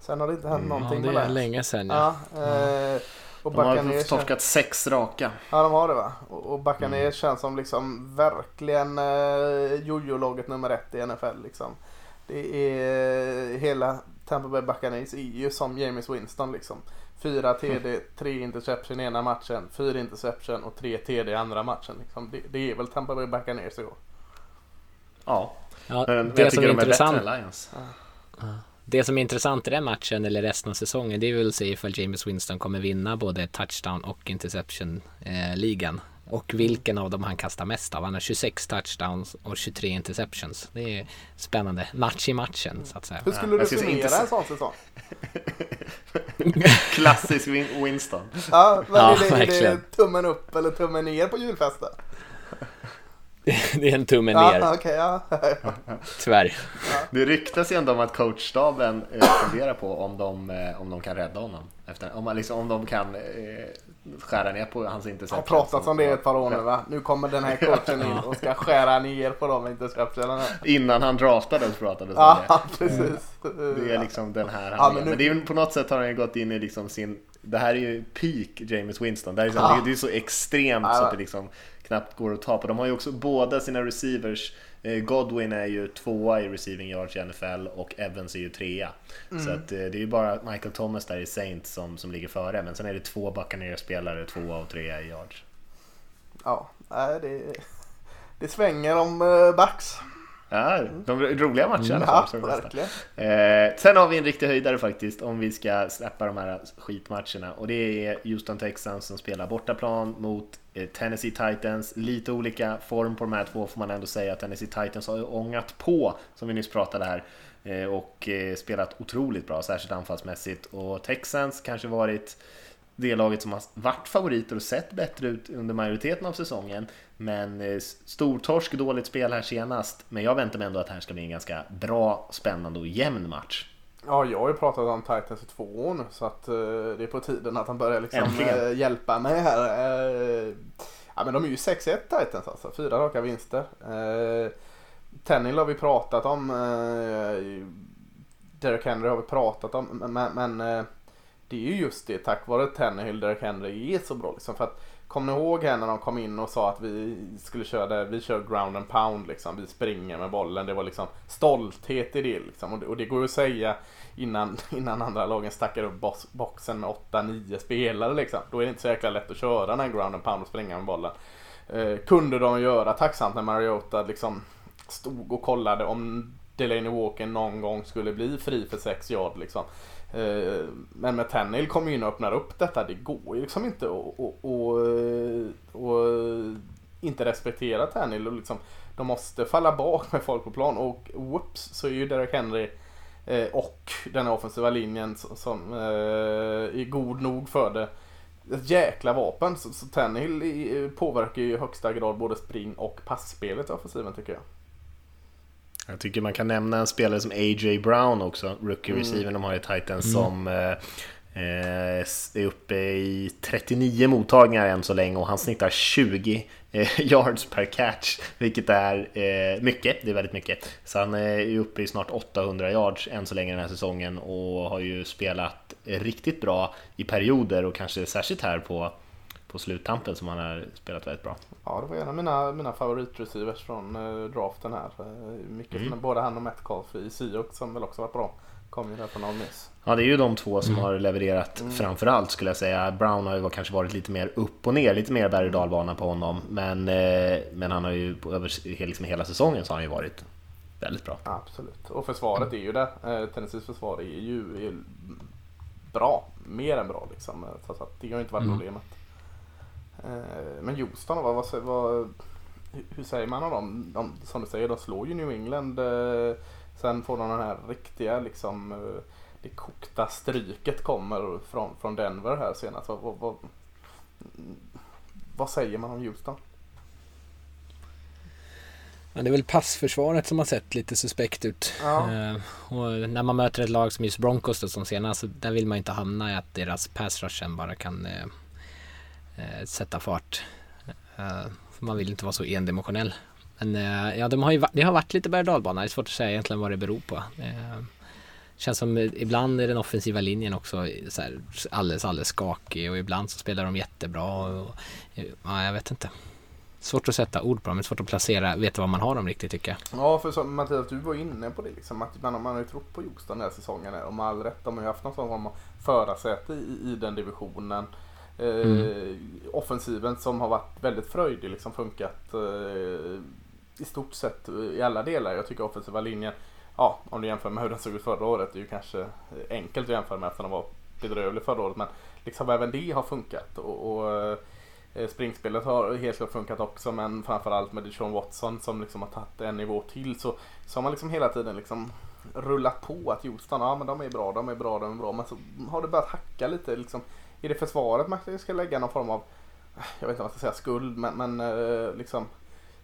Sen har det inte hänt mm, någonting ja, det är länge sedan ja. ja eh, och de har torskat sex raka. Ja, de har det va. Och, och Buccaneers mm. känns som liksom verkligen eh, jojo-laget nummer ett i NFL liksom. Det är hela Tampa Bay Buccaneers är ju som James Winston liksom. Fyra TD, mm. tre interception i ena matchen, fyra interception och tre TD i andra matchen. Liksom. Det, det, är väl Tampa Bay Buccaneers i år. Ja. ja Men det som är intressant. Ja. Det som är intressant i den matchen eller resten av säsongen det är väl att se ifall James Winston kommer vinna både touchdown och interception-ligan. Eh, och vilken av dem han kastar mest av. Han har 26 touchdowns och 23 interceptions. Det är spännande. Match i matchen så att säga. Hur skulle du summera en sån säsong? Klassisk Winston. Ja, men ja, är, det, är det tummen upp eller tummen ner på julfesten? det är en tumme ner. Ja, okay, ja. Tyvärr. Ja. Det ryktas ju ändå om att coachstaben eh, funderar på om de, eh, om de kan rädda honom. Efter, om, man liksom, om de kan eh, skära ner på hans interceptions. Det har pratats om det ett par år nu va? Nu kommer den här coachen in och ska skära ner på de interceptionerna. Innan han draftades pratades om det. Ja, precis. Det är liksom den här ja, men, nu... men det är ju på något sätt har han gått in i liksom sin det här är ju peak James Winston. Det, är, liksom, ja. det är så extremt ja. så att det liksom knappt går att ta på. De har ju också båda sina receivers. Eh, Godwin är ju tvåa i receiving yards i NFL och Evans är ju trea. Mm. Så att eh, det är ju bara Michael Thomas där i Saints som, som ligger före. Men sen är det två Buccaneers-spelare, tvåa och trea i yards. Ja, det, det svänger om uh, backs. Ja, de roliga matcherna. Ja, verkligen. Eh, sen har vi en riktig höjdare faktiskt om vi ska släppa de här skitmatcherna och det är Houston Texans som spelar bortaplan mot eh, Tennessee Titans. Lite olika form på de här två får man ändå säga. Tennessee Titans har ångat på som vi nyss pratade här eh, och eh, spelat otroligt bra, särskilt anfallsmässigt och Texans kanske varit det laget som har varit favoriter och sett bättre ut under majoriteten av säsongen. Men eh, stortorsk, dåligt spel här senast. Men jag väntar mig ändå att det här ska bli en ganska bra, spännande och jämn match. Ja, jag har ju pratat om Titans i två år nu så att uh, det är på tiden att han börjar liksom uh, hjälpa mig här. Uh, ja, men de är ju 6-1 Titans alltså, fyra raka vinster. Uh, Tennil har vi pratat om. Uh, Derek Henry har vi pratat om. Men, men det är ju just det tack vare Tannehill, Derek Henry är så bra liksom. För att Kommer ni ihåg här när de kom in och sa att vi skulle köra det, vi kör ground and pound liksom. Vi springer med bollen. Det var liksom stolthet i det liksom. Och det, och det går ju att säga innan, innan andra lagen stackar upp boxen med 8-9 spelare liksom. Då är det inte så jäkla lätt att köra den här ground and pound och springa med bollen. Eh, kunde de göra tacksamt när Mariota liksom stod och kollade om Delaney Walker någon gång skulle bli fri för 6 yard liksom. Eh, men med Tennil kommer ju in och öppnar upp detta. Det går ju liksom inte att och inte respektera Tennil. Och liksom, de måste falla bak med folk på plan och whoops så är ju Derek Henry eh, och den offensiva linjen som eh, är god nog för det. Ett jäkla vapen. Så, så Tannehill påverkar ju i högsta grad både spring och passspelet i offensiven tycker jag. Jag tycker man kan nämna en spelare som A.J. Brown också, rookie receiver mm. de har i Titans, mm. som eh, eh är uppe i 39 mottagningar än så länge och han snittar 20 eh, yards per catch, vilket är eh, mycket, det är väldigt mycket. Så han är uppe i snart 800 yards än så länge den här säsongen och har ju spelat riktigt bra i perioder och kanske särskilt här på på sluttampen som han har spelat väldigt bra. Ja, det var en av mina, mina favoritreceivers från eh, draften här. Eh, mycket mm. från både han och Metcalf i Seahawks som väl också varit bra. Kom ju där från Miss. Ja, det är ju de två som mm. har levererat mm. framförallt skulle jag säga. Brown har ju kanske varit lite mer upp och ner, lite mer berg och dalbana på honom. Men, eh, men han har ju över liksom hela säsongen så har han ju varit väldigt bra. Absolut, och försvaret är ju det. Eh, Tennessees försvar är ju är bra, mer än bra liksom. Så att det har inte varit mm. problemet. Men Houston, vad, vad, vad, hur säger man om dem? De, som du säger, de slår ju New England. Eh, sen får de den här riktiga liksom eh, det kokta stryket kommer från, från Denver här senast. Vad, vad, vad, vad säger man om Houston? Ja, det är väl passförsvaret som har sett lite suspekt ut. Ja. Och när man möter ett lag som just Broncos då, som senast, där vill man inte hamna i att deras pass bara kan eh, Eh, sätta fart. Eh, man vill inte vara så endimensionell. Men eh, ja, de har ju, det har varit lite berg och Det är svårt att säga egentligen vad det beror på. Eh, känns som eh, ibland är den offensiva linjen också så här, alldeles, alldeles skakig och ibland så spelar de jättebra. Och, ja, jag vet inte. Svårt att sätta ord på dem, men svårt att placera, veta vad man har dem riktigt tycker jag. Ja, för som Mattias, du var inne på det liksom, att man, man har ju trott på Jost den här säsongen och med all rätt. De har ju haft någon form av förarsäte i, i den divisionen. Mm. Eh, offensiven som har varit väldigt fröjdig liksom funkat eh, i stort sett eh, i alla delar. Jag tycker offensiva linjen, ja om du jämför med hur den såg ut förra året, det är ju kanske eh, enkelt att jämföra med eftersom den var bedrövlig förra året. Men liksom även det har funkat. och, och Springspelet har helt klart funkat också men framförallt med Deshaun Watson som liksom har tagit en nivå till så, så har man liksom hela tiden liksom rullat på att Houston, ja men de är bra, de är bra, de är bra. Men så har det börjat hacka lite liksom är det försvaret man ska lägga någon form av, jag vet inte om jag ska säga, skuld, men, men eh, liksom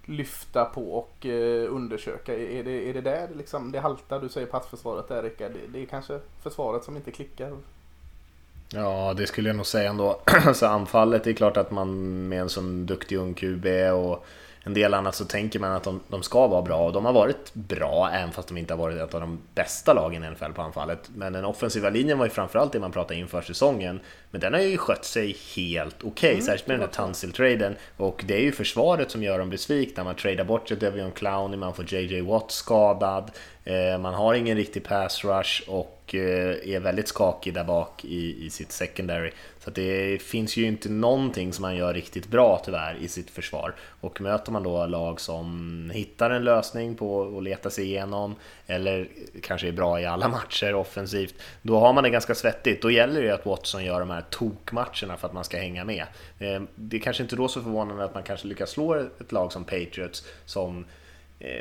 lyfta på och eh, undersöka. Är det, är det där liksom, det haltar? Du säger passförsvaret där Rickard. Det, det är kanske försvaret som inte klickar. Ja, det skulle jag nog säga ändå. så anfallet det är klart att man med en sån duktig ung QB och en del annat så tänker man att de, de ska vara bra och de har varit bra även fast de inte har varit ett av de bästa lagen i NFL på anfallet. Men den offensiva linjen var ju framförallt det man pratade inför säsongen. Men den har ju skött sig helt okej, okay, mm, särskilt med den här Tunsil-traden. Och det är ju försvaret som gör dem besvikna. Man tradar bort Devion Clowney, man får JJ Watt skadad, Eh, man har ingen riktig pass rush och eh, är väldigt skakig där bak i, i sitt secondary. Så det finns ju inte någonting som man gör riktigt bra tyvärr i sitt försvar. Och möter man då lag som hittar en lösning på att leta sig igenom eller kanske är bra i alla matcher offensivt, då har man det ganska svettigt. Då gäller det att Watson gör de här tokmatcherna för att man ska hänga med. Eh, det är kanske inte då så förvånande att man kanske lyckas slå ett lag som Patriots som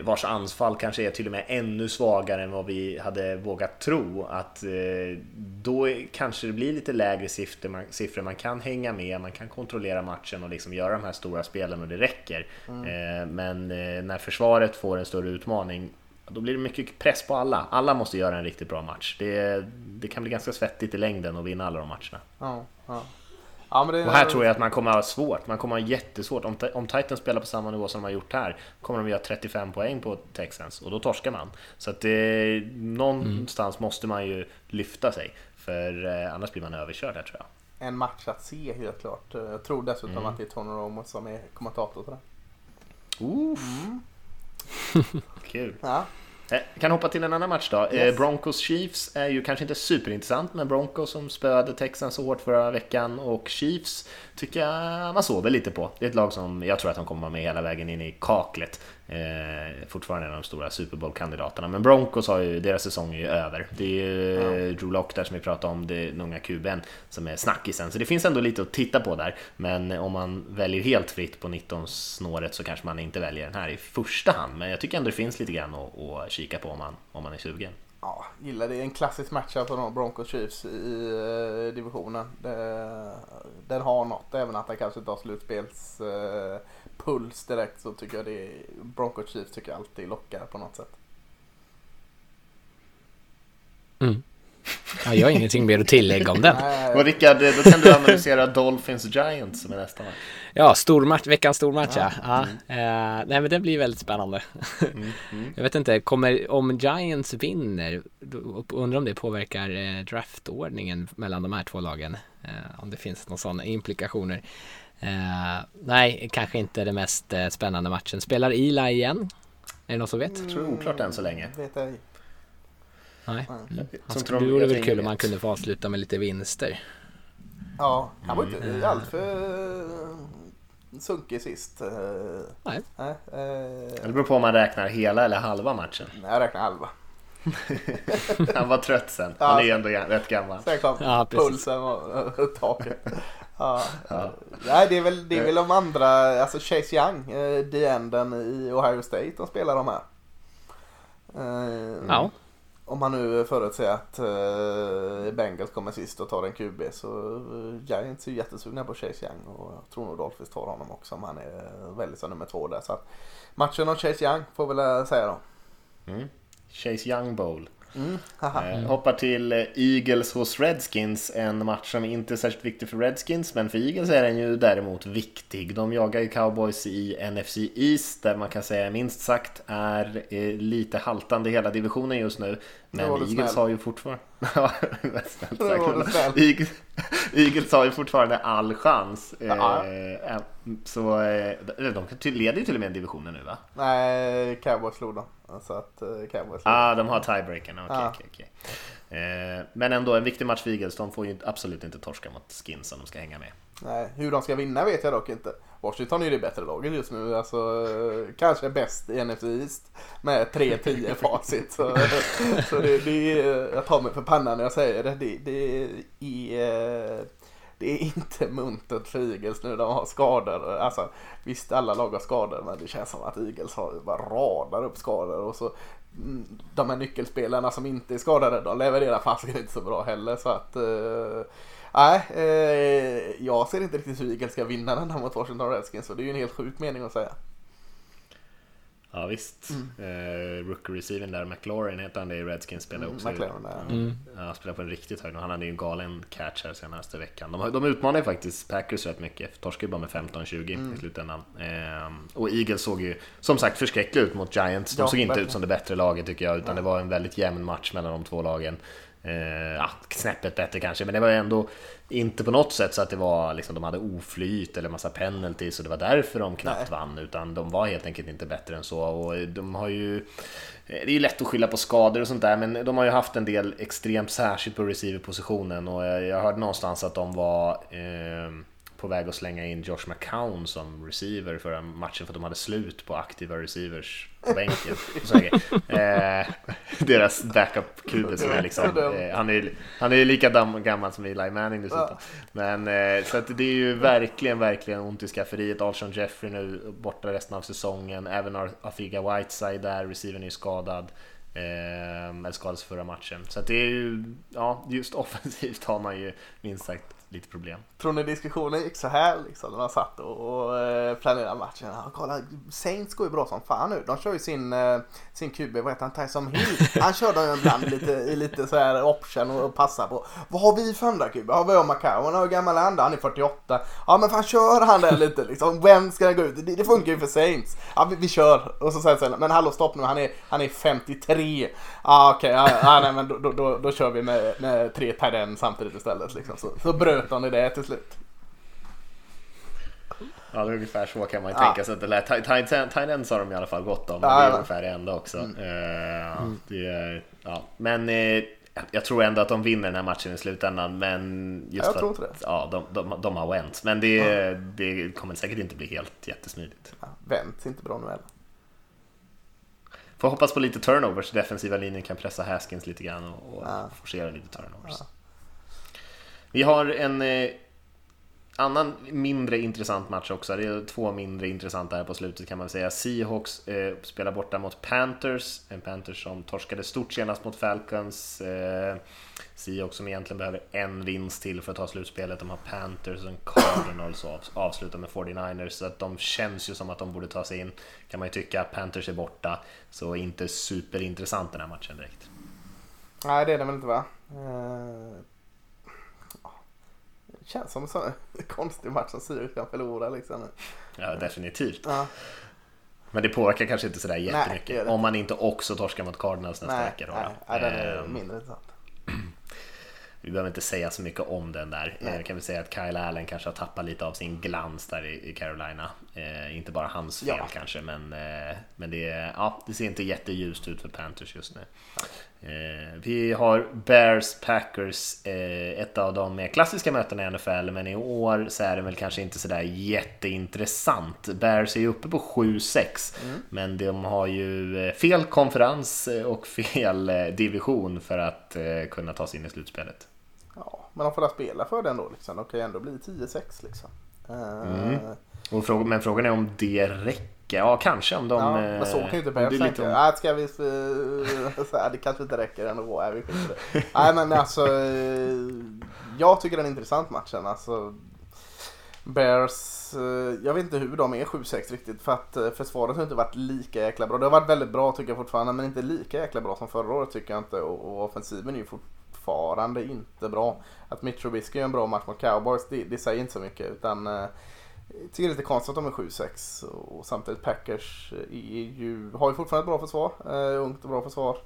vars anfall kanske är till och med ännu svagare än vad vi hade vågat tro. Att eh, då kanske det blir lite lägre siffror man, siffror, man kan hänga med, man kan kontrollera matchen och liksom göra de här stora spelen och det räcker. Mm. Eh, men när försvaret får en större utmaning, då blir det mycket press på alla. Alla måste göra en riktigt bra match. Det, det kan bli ganska svettigt i längden att vinna alla de matcherna. Ja, ja. Ja, det, Och här tror jag att man kommer ha svårt, man kommer ha jättesvårt. Om, om Titans spelar på samma nivå som de har gjort här, kommer de göra 35 poäng på Texans och då torskar man. Så att det, någonstans måste man ju lyfta sig, för eh, annars blir man överkörd här tror jag. en match att se helt klart. Jag tror dessutom Mm. att det är Tony Romo som är kommentator till det. Oof. Kul. Ja. Eh, kan hoppa till en annan match då. Eh, Yes. Broncos Chiefs är ju kanske inte superintressant, men Broncos som spöade Texans så hårt förra veckan och Chiefs tycker jag man sover lite på. Det är ett lag som jag tror att de kommer vara med hela vägen in i kaklet. Eh, fortfarande en av de stora Super Bowl-kandidaterna. Men Broncos har ju, deras säsong är ju över. Det är ju eh, Drew Lock där som vi pratade om, det är den unga kuben som är snackisen. Så det finns ändå lite att titta på där. Men om man väljer helt fritt på 19-snåret så kanske man inte väljer den här i första hand. Men jag tycker ändå det finns lite grann att, att kika på om man, om man är sugen. Ja, gillar det. En klassisk matchup för de Broncos Chiefs i eh, divisionen. Den har något, även att den kanske inte har slutspels eh, puls direkt så tycker jag det är, Broncos Chiefs tycker jag alltid lockar på något sätt. Mm. Ja, jag har ingenting mer att tillägga om den. Och Rickard, då kan du analysera Dolphins Giants som är nästa match. Ja, stormatch, veckans stormatch ja. ja. Eh, nej men det blir väldigt spännande. Mm, mm. Jag vet inte, kommer, om Giants vinner, undrar om det påverkar eh, draftordningen mellan de här två lagen. Eh, om det finns några sådana implikationer. Eh, nej, kanske inte det mest eh, spännande matchen. Spelar Eli igen? Är det någon som vet? Jag tror oklart än så länge. vet jag ej. Nej. Mm. Han Som skulle, det vore väl kul om man vet. kunde få avsluta med lite vinster. Ja, han var inte Mm. allt för sunkig sist. Eh, Nej. Nej, eh, Det beror på om man räknar hela eller halva matchen. nej, jag räknar halva. Han var trött sen. Han är ju ändå rätt gammal. Sen kom Ja, pulsen och, och taket. Ja. Nej, det är väl, det är väl de andra, alltså Chase Young, eh, the enden i Ohio State, de spelar de här. Eh, Ja. Om man nu förutser att Bengals kommer sist och tar en QB så Giants är ju jättesugna på Chase Young och jag tror nog Dolphins tar honom också om han är väldigt som nummer två där. Så att matchen om Chase Young får väl eh, säga då. Mm. Chase Young Bowl. Mm. Eh, hoppar till eh, Eagles hos Redskins, en match som inte är särskilt viktig för Redskins, men för Eagles är den ju däremot viktig. De jagar ju Cowboys i NFC East, där man kan säga minst sagt är eh, lite haltande i hela divisionen just nu. Men Eagles snäll. har ju fortfarande... Ja, snällt sagt. snäll. Eagles, Eagles har ju fortfarande all chans. Eh, Ja. eh, så de de leder ju till och med divisionen nu va? Nej, Cowboys slog dem. Så att Cowboys slog Ah, de har tiebreakern. Okej, Ja. okej, okej. Eh, Men ändå en viktig match för Eagles. De får ju absolut inte torska mot Skins om de ska hänga med. Nej, hur de ska vinna vet jag dock inte. Washington är ju det bättre laget just nu. Alltså, eh, kanske bäst i NFC East med 3-10 facit. Så, så det, det är, jag tar mig för pannan när jag säger det. Det, det, är, eh, det är inte muntert för Eagles nu. De har skador. Alltså, visst, alla lag har skador, men det känns som att Eagles har bara radar upp skador. Och så mm, de här nyckelspelarna som inte är skadade, de levererar fasiken inte så bra heller. Så att eh, eh, jag ser inte riktigt hur Eagles ska vinna den här mot Washington Redskins. Så det är ju en helt sjuk mening att säga. Ja visst. Eh, rookie receivern där, McLaurin heter han det i Redskins, spelar också. McLaren där. Mm. Ja, spelar på en riktigt hög nivå. Han hade ju en galen catch här senaste veckan. De, de utmanar ju faktiskt Packers rätt mycket. Torskade ju bara med 15-20 i slutändan. Ehm, och Eagles såg ju som sagt förskräcklig ut mot Giants. De Ja, såg inte verkligen. ut som det bättre laget tycker jag, utan det var en väldigt jämn match mellan de två lagen. Eh, ja, snäppet bättre kanske, men det var ändå inte på något sätt så att det var liksom, de hade oflyt eller massa penalties och det var därför de knappt vann, utan de var helt enkelt inte bättre än så. Och de har ju, eh, det är ju lätt att skylla på skador och sånt där, men de har ju haft en del extremt särskilt på receiverpositionen och jag, jag hörde någonstans att de var eh, på väg att slänga in Josh McCown som receiver förra matchen för att de hade slut på aktiva receivers på bänken. Eh, deras backup-QB som är liksom, eh, han är han är lika gammal som Eli Manning dessutom. Men eh, så att det är ju verkligen, verkligen ont i skafferiet. Alshon Jeffrey nu borta resten av säsongen. Även Afiga Whiteside där, receivern är ju skadad. Eh, eller skadades förra matchen. Så att det är ju, ja, just offensivt har man ju minst sagt lite problem. Tror ni diskussionen gick så här liksom när man satt och, eh, planerade matchen? Ja, kolla, Saints går ju bra som fan nu. De kör ju sin, eh, sin QB, vad heter han, Tyson Hill. Han kör dem ju ibland lite, i lite så här option och passar på. Vad har vi för andra QB? Har vi har McCown, hur gammal är han Han är 48. Ja men fan kör han där lite liksom. Vem ska den gå ut? Det, det funkar ju för Saints. Ja vi, vi kör. Och så säger sen, men hallå stopp nu, han är, han är 53. Ja okej, okay, ja, ja, nej men då, då, då, då kör vi med, med tre tight samtidigt istället liksom. Så, så bröt de i det till slut. Ja, det är ungefär så kan man ju ja. tänka sig att det lät. Har de i alla fall gott om. Ja, det är ja. ungefär det enda också. Mm. Uh. Det, ja. Men uh, jag tror ändå att de vinner den här matchen i slutändan. Men just jag tror att, Ja, de, de, de har vänt. Men det, ja. det kommer säkert inte bli helt jättesmidigt. Ja, vänt inte bra nu heller. Får hoppas på lite turnovers. Defensiva linjen kan pressa Haskins lite grann och, och ja. forcera lite turnovers. Vi har en eh, annan mindre intressant match också. Det är två mindre intressanta här på slutet kan man säga. Seahawks eh, spelar borta mot Panthers. En Panthers som torskade stort senast mot Falcons. Eh, Seahawks som egentligen behöver en vinst till för att ta slutspelet. De har Panthers och Cardinals och avslutar med 49ers. Så att de känns ju som att de borde ta sig in. Kan man ju tycka. Panthers är borta. Så inte superintressant den här matchen direkt. Nej det är det väl inte va? Eh, Känns som en sån konstig match som Sirius kan förlora liksom. Ja, definitivt. Ja. Men det påverkar kanske inte sådär jättemycket. Nej, om man inte också torskar mot Cardinals nästa nej, vecka. Då, nej, nej, den är ehm, mindre intressant. Vi behöver inte säga så mycket om den där. Nej. Kan väl säga att Kyle Allen kanske har tappat lite av sin glans där i, Carolina. Eh, inte bara hans fel ja. kanske, men, eh, men det, ja, det ser inte jätteljust ut för Panthers just nu. Eh, vi har Bears Packers, eh, ett av de mer klassiska mötena i NFL, men i år så är det väl kanske inte sådär jätteintressant. Bears är ju uppe på 7-6, mm. men de har ju eh, fel konferens och fel division för att kunna ta sig in i slutspelet. Ja, men de får spela för den då liksom. De kan ju ändå bli 10-6 liksom. Mm. Och men frågan är om det räcker Ja, kanske om de... Ja, men så kan ju inte Bears tänka. Lite... Äh, ska vi... Här, det kanske inte räcker ändå. Äh, vi det. Nej, men alltså... Jag tycker det är en intressant matchen. Alltså, Bears, jag vet inte hur de är 7-6 riktigt för att försvaret har inte varit lika jäkla bra. Det har varit väldigt bra tycker jag fortfarande men inte lika jäkla bra som förra året tycker jag inte och, och offensiven är ju fortfarande inte bra. Att Mitch Trubisky gör en bra match mot Cowboys det, det säger inte så mycket utan tycker det är lite konstigt att de är 7-6 och samtidigt Packers är ju, har ju fortfarande ett bra försvar, uh, ungt och bra försvar.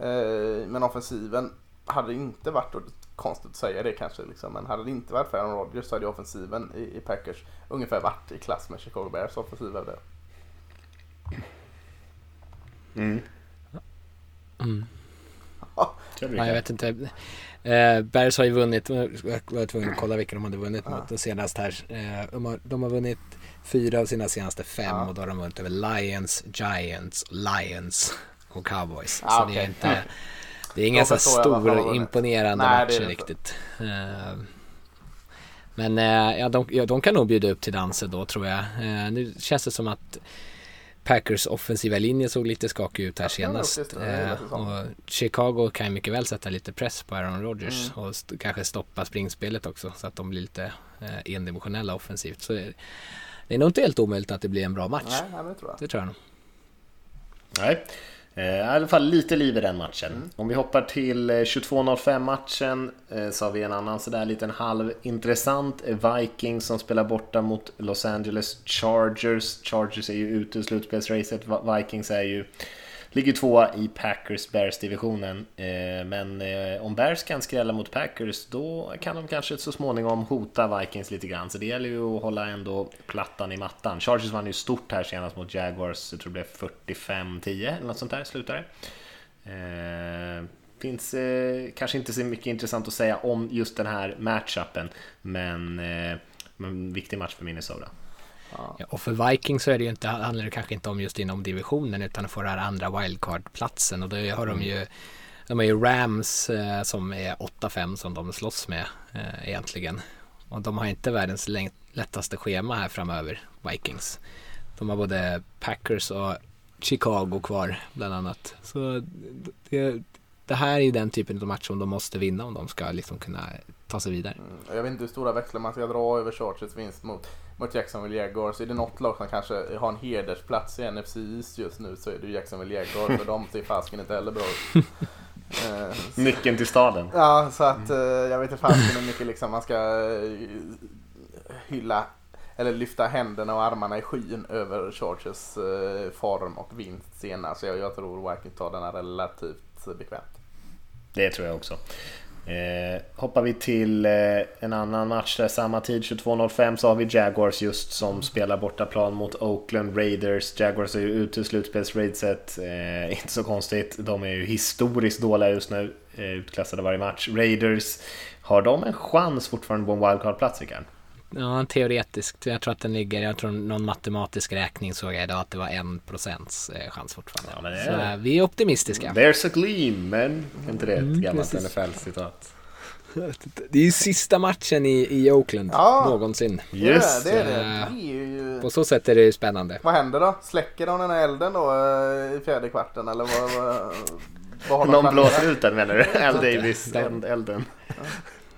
Uh, men offensiven hade inte varit, och konstigt att säga det kanske, liksom, men hade det inte varit för Aaron Rodgers så hade ju offensiven i, i, Packers ungefär varit i klass med Chicago Bears offensiv. Mm. Mm. Ja, jag vet inte. Eh, Bears har ju vunnit, jag var tvungen att kolla vilka de hade vunnit ja. mot senast här. Eh, de, har, de har vunnit fyra av sina senaste fem ja. och då har de vunnit över Lions, Giants, Lions och Cowboys. Ja, så okay. det är inte, det är ingen så stor imponerande Nej, matcher riktigt. Eh, men eh, ja, de, ja, de kan nog bjuda upp till dansen då tror jag. Eh, nu känns det som att Packers offensiva linje såg lite skakig ut här senast. Eh, och Chicago kan ju mycket väl sätta lite press på Aaron Rodgers mm. och st kanske stoppa springspelet också så att de blir lite eh, endimensionella offensivt. Så det, det är nog inte helt omöjligt att det blir en bra match. Nej, det tror jag. Det tror jag nog. Nej. Eh, I alla fall lite liv i den matchen. Mm. Om vi hoppar till eh, 22.05 matchen eh, så har vi en annan sådär liten halvintressant Vikings som spelar borta mot Los Angeles Chargers. Chargers är ju ute ur slutspelsracet. Vikings är ju Ligger tvåa i Packers-Bears-divisionen. Eh, men eh, om Bears kan skrälla mot Packers då kan de kanske så småningom hota Vikings lite grann. Så det gäller ju att hålla ändå plattan i mattan. Chargers vann ju stort här senast mot Jaguars. Jag tror det blev 45-10 eller något sånt där slutade eh, Finns eh, kanske inte så mycket intressant att säga om just den här matchupen. Men, eh, men viktig match för Minnesota. Ja. och för Vikings så är det ju inte, handlar det kanske inte om just inom divisionen utan att få den här andra wildcard-platsen och då har mm. de ju de har ju Rams eh, som är 8-5 som de slåss med eh, egentligen. Och de har inte världens lättaste schema här framöver, Vikings. De har både Packers och Chicago kvar bland annat. Så det, det här är ju den typen av match som de måste vinna om de ska liksom kunna ta sig vidare. Mm, jag vet inte hur stora växlar man ska dra över Chargers vinst mot, mot Jacksonville Jaguars. Är det något lag som kanske har en hedersplats i NFC East just nu så är det Jacksonville Jaguars. För de ser fasken inte heller bra ut. Eh, Nyckeln till staden. Ja, så att eh, jag vet inte fasken hur mycket liksom man ska eh, hylla eller lyfta händerna och armarna i skyn över Chargers form och vinst senast. Så jag, jag tror Vikings tar den här relativt bekvämt. Det tror jag också. Eh, hoppar vi till eh, en annan match där samma tid 22.05 så har vi Jaguars just som spelar bortaplan mot Oakland Raiders. Jaguars är ju ute i slutspelsracet, eh, inte så konstigt. De är ju historiskt dåliga just nu, eh, utklassade varje match. Raiders, har de en chans fortfarande på en wildcard-plats Rickard? Ja, teoretiskt. Jag tror att den ligger, jag tror någon matematisk räkning såg jag idag att det var en procents eh, chans fortfarande. Ja, är... Så vi är optimistiska. There's a gleam, men är inte det ett mm, gammalt NFL-citat? Det är ju sista matchen i, i Oakland ja, någonsin. Just det. Är det. det är ju... På så sätt är det ju spännande. Vad händer då? Släcker de den här elden då eh, i fjärde kvarten eller vad, vad, vad Någon blåser ut den menar du? Al Davis-elden.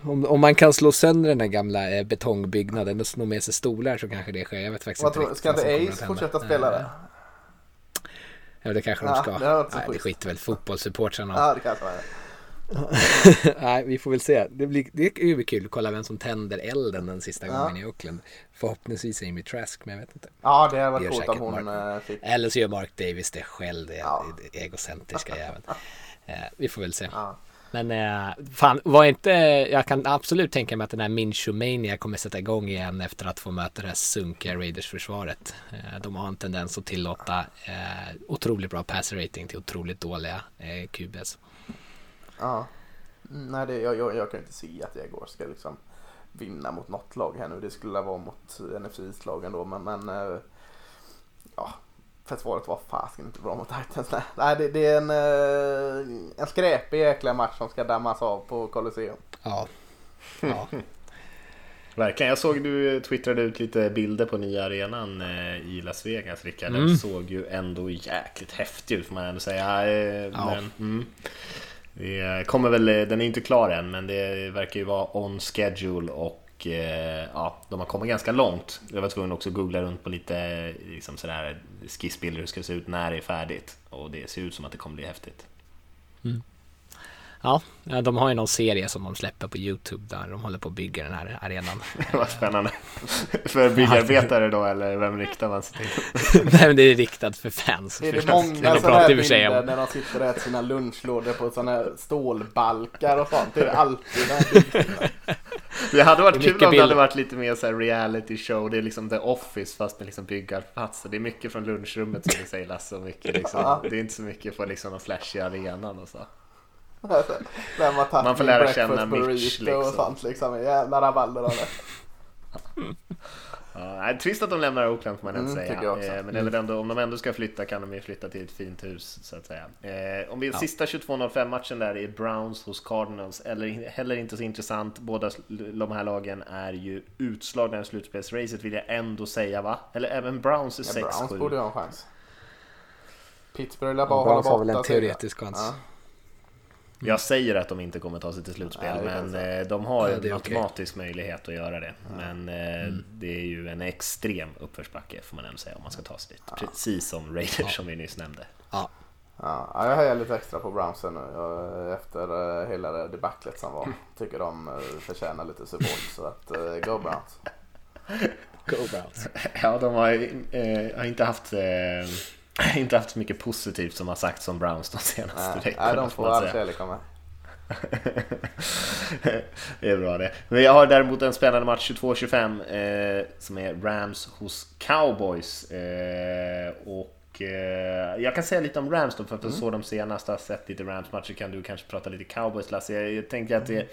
Om, om man kan slå sönder den där gamla eh, betongbyggnaden och sno med sig stolar så kanske det sker. Jag vet faktiskt vad inte tror, Ska inte Ace fortsätta spela det? Ja det kanske ja, de ska. Det, Nej, det skiter väl fotbollssupportrarna Ja det kanske det Nej, vi får väl se. Det, blir, det är ju kul att kolla vem som tänder elden den sista ja. gången i Oakland. Förhoppningsvis Amy Trask, men jag vet inte. Ja, det har varit coolt om hon Mark... Eh, fick. Eller så gör Mark Davis det själv, det ja. egocentriska jäveln. Eh, vi får väl se. Ja. Men eh, fan, var inte, jag kan absolut tänka mig att den här Minchumania kommer sätta igång igen efter att få möta det här sunkiga Raiders-försvaret. Eh, de har en tendens att tillåta eh, otroligt bra pass rating till otroligt dåliga eh, QBs. Ja, mm, nej det, jag, jag, jag kan inte se att Jaguar ska liksom vinna mot något lag här nu. Det skulle vara mot NFC-lagen då, men, men eh, ja, försvaret var fasken inte bra mot Titans. Nej, det, det är en, eh, en skräpig jäkla match som ska dammas av på Colosseum. Ja. ja. Verkligen. Jag såg du twittrade ut lite bilder på nya arenan eh, i Las Vegas, Rickard. Den mm. såg ju ändå jäkligt häftig ut får man ändå säga. Eh, ja. Men, mm. Det kommer väl, den är inte klar än, men det verkar ju vara on schedule och Eh, ja, de har kommit ganska långt. Jag var tvungen också att googla runt på lite liksom sådär, skissbilder hur det ska se ut när det är färdigt. Och det ser ut som att det kommer bli häftigt. Mm. Ja, de har ju någon serie som de släpper på Youtube där de håller på att bygga den här arenan. Vad spännande. För byggarbetare då eller vem riktar man sig till? Nej men det är riktat för fans. Är det många sådana här bilder när de sitter och äter sina lunchlådor på sådana här stålbalkar och sånt? Det är alltid den Det hade varit kul om det hade varit lite mer så här reality show. Det är liksom The Office fast med liksom byggarplatser. Det är mycket från lunchrummet som du säger Lasse. Och mycket liksom, det är inte så mycket på liksom någon flashig arenan och så. Man, man får lära känna Mitch liksom. och sånt liksom. Jävla rabalder av det. Ja, trist att de lämnar Oakland får man mm, säga. Eh, men mm. ändå, om de ändå ska flytta kan de ju flytta till ett fint hus så att säga. Eh, om vi ja. sista 22.05 matchen där är Browns hos Cardinals, eller heller inte så intressant. Båda de här lagen är ju utslagna i slutspelsracet vill jag ändå säga va? Eller även Browns är 6-7. Ja, Browns borde ha en chans. Pittsburgh lär bara ja, hålla borta. har väl en teoretisk chans. Ja. Jag säger att de inte kommer ta sig till slutspel, ja, men eh, de har ja, en matematisk okay. möjlighet att göra det. Ja. Men eh, mm. det är ju en extrem uppförsbacke får man ändå säga om man ska ta sig dit. Precis som Raiders som vi nyss nämnde. Ja. Ja, jag höjer lite extra på Brownsen nu efter eh, hela det debaclet som var. Tycker de förtjänar lite support så att go Browns. Go Browns. Ja, de har, eh, har inte haft eh, inte haft så mycket positivt som har sagts om Browns de senaste nej, veckorna. Nej, de får all kärlek av mig. det är bra det. Men jag har däremot en spännande match 22-25 eh, som är Rams hos Cowboys. Eh, och Eh, jag kan säga lite om Rams då, för att jag mm. såg dem senast, har sett lite Rams-matcher, kan du kanske prata lite Cowboys Lasse? Jag, jag tänker att det,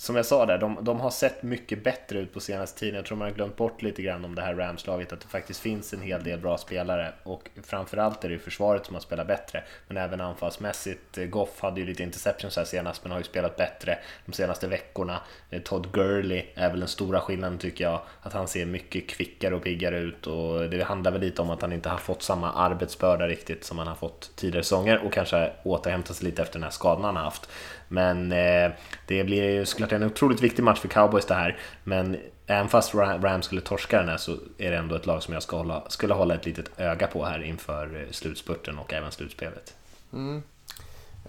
som jag sa där, de, de, har sett mycket bättre ut på senaste tiden. Jag tror man har glömt bort lite grann om det här Rams-laget, att det faktiskt finns en hel del bra spelare och framförallt är det ju försvaret som har spelat bättre, men även anfallsmässigt. Eh, Goff hade ju lite interceptions här senast, men har ju spelat bättre de senaste veckorna. Eh, Todd Gurley är väl den stora skillnaden tycker jag, att han ser mycket kvickare och piggare ut och det handlar väl lite om att han inte har fått samma arbetsbörda riktigt som han har fått tidigare säsonger och kanske återhämtat sig lite efter den här skadan han har haft. Men eh, det blir ju såklart en otroligt viktig match för cowboys det här. Men även fast Rams skulle torska den här så är det ändå ett lag som jag ska hålla, skulle hålla ett litet öga på här inför eh, slutspurten och även slutspelet. Mm.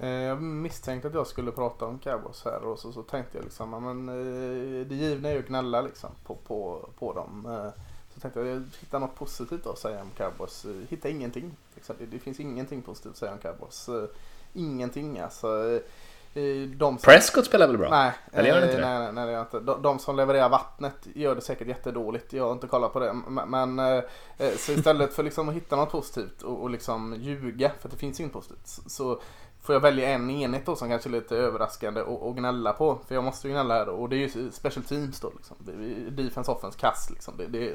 Eh, jag misstänkte att jag skulle prata om cowboys här och så, så tänkte jag liksom, men eh, det givna är ju att gnälla liksom på, på, på dem. Så tänkte jag, hitta något positivt att säga om cowboys. Hitta ingenting. Det finns ingenting positivt att säga om cowboys. Ingenting alltså. Som... Prescott spelar väl bra? Nej, Eller gör inte det? Nej, nej, det gör inte. De, de, som levererar vattnet gör det säkert jättedåligt. Jag har inte kollat på det. Men, eh, så istället för liksom att hitta något positivt och, och liksom ljuga, för det finns inget positivt, så får jag välja en enhet då som kanske är lite överraskande och, och gnälla på. För jag måste ju gnälla här och det är ju special teams då. Liksom. Defense offense kass liksom. Det, det,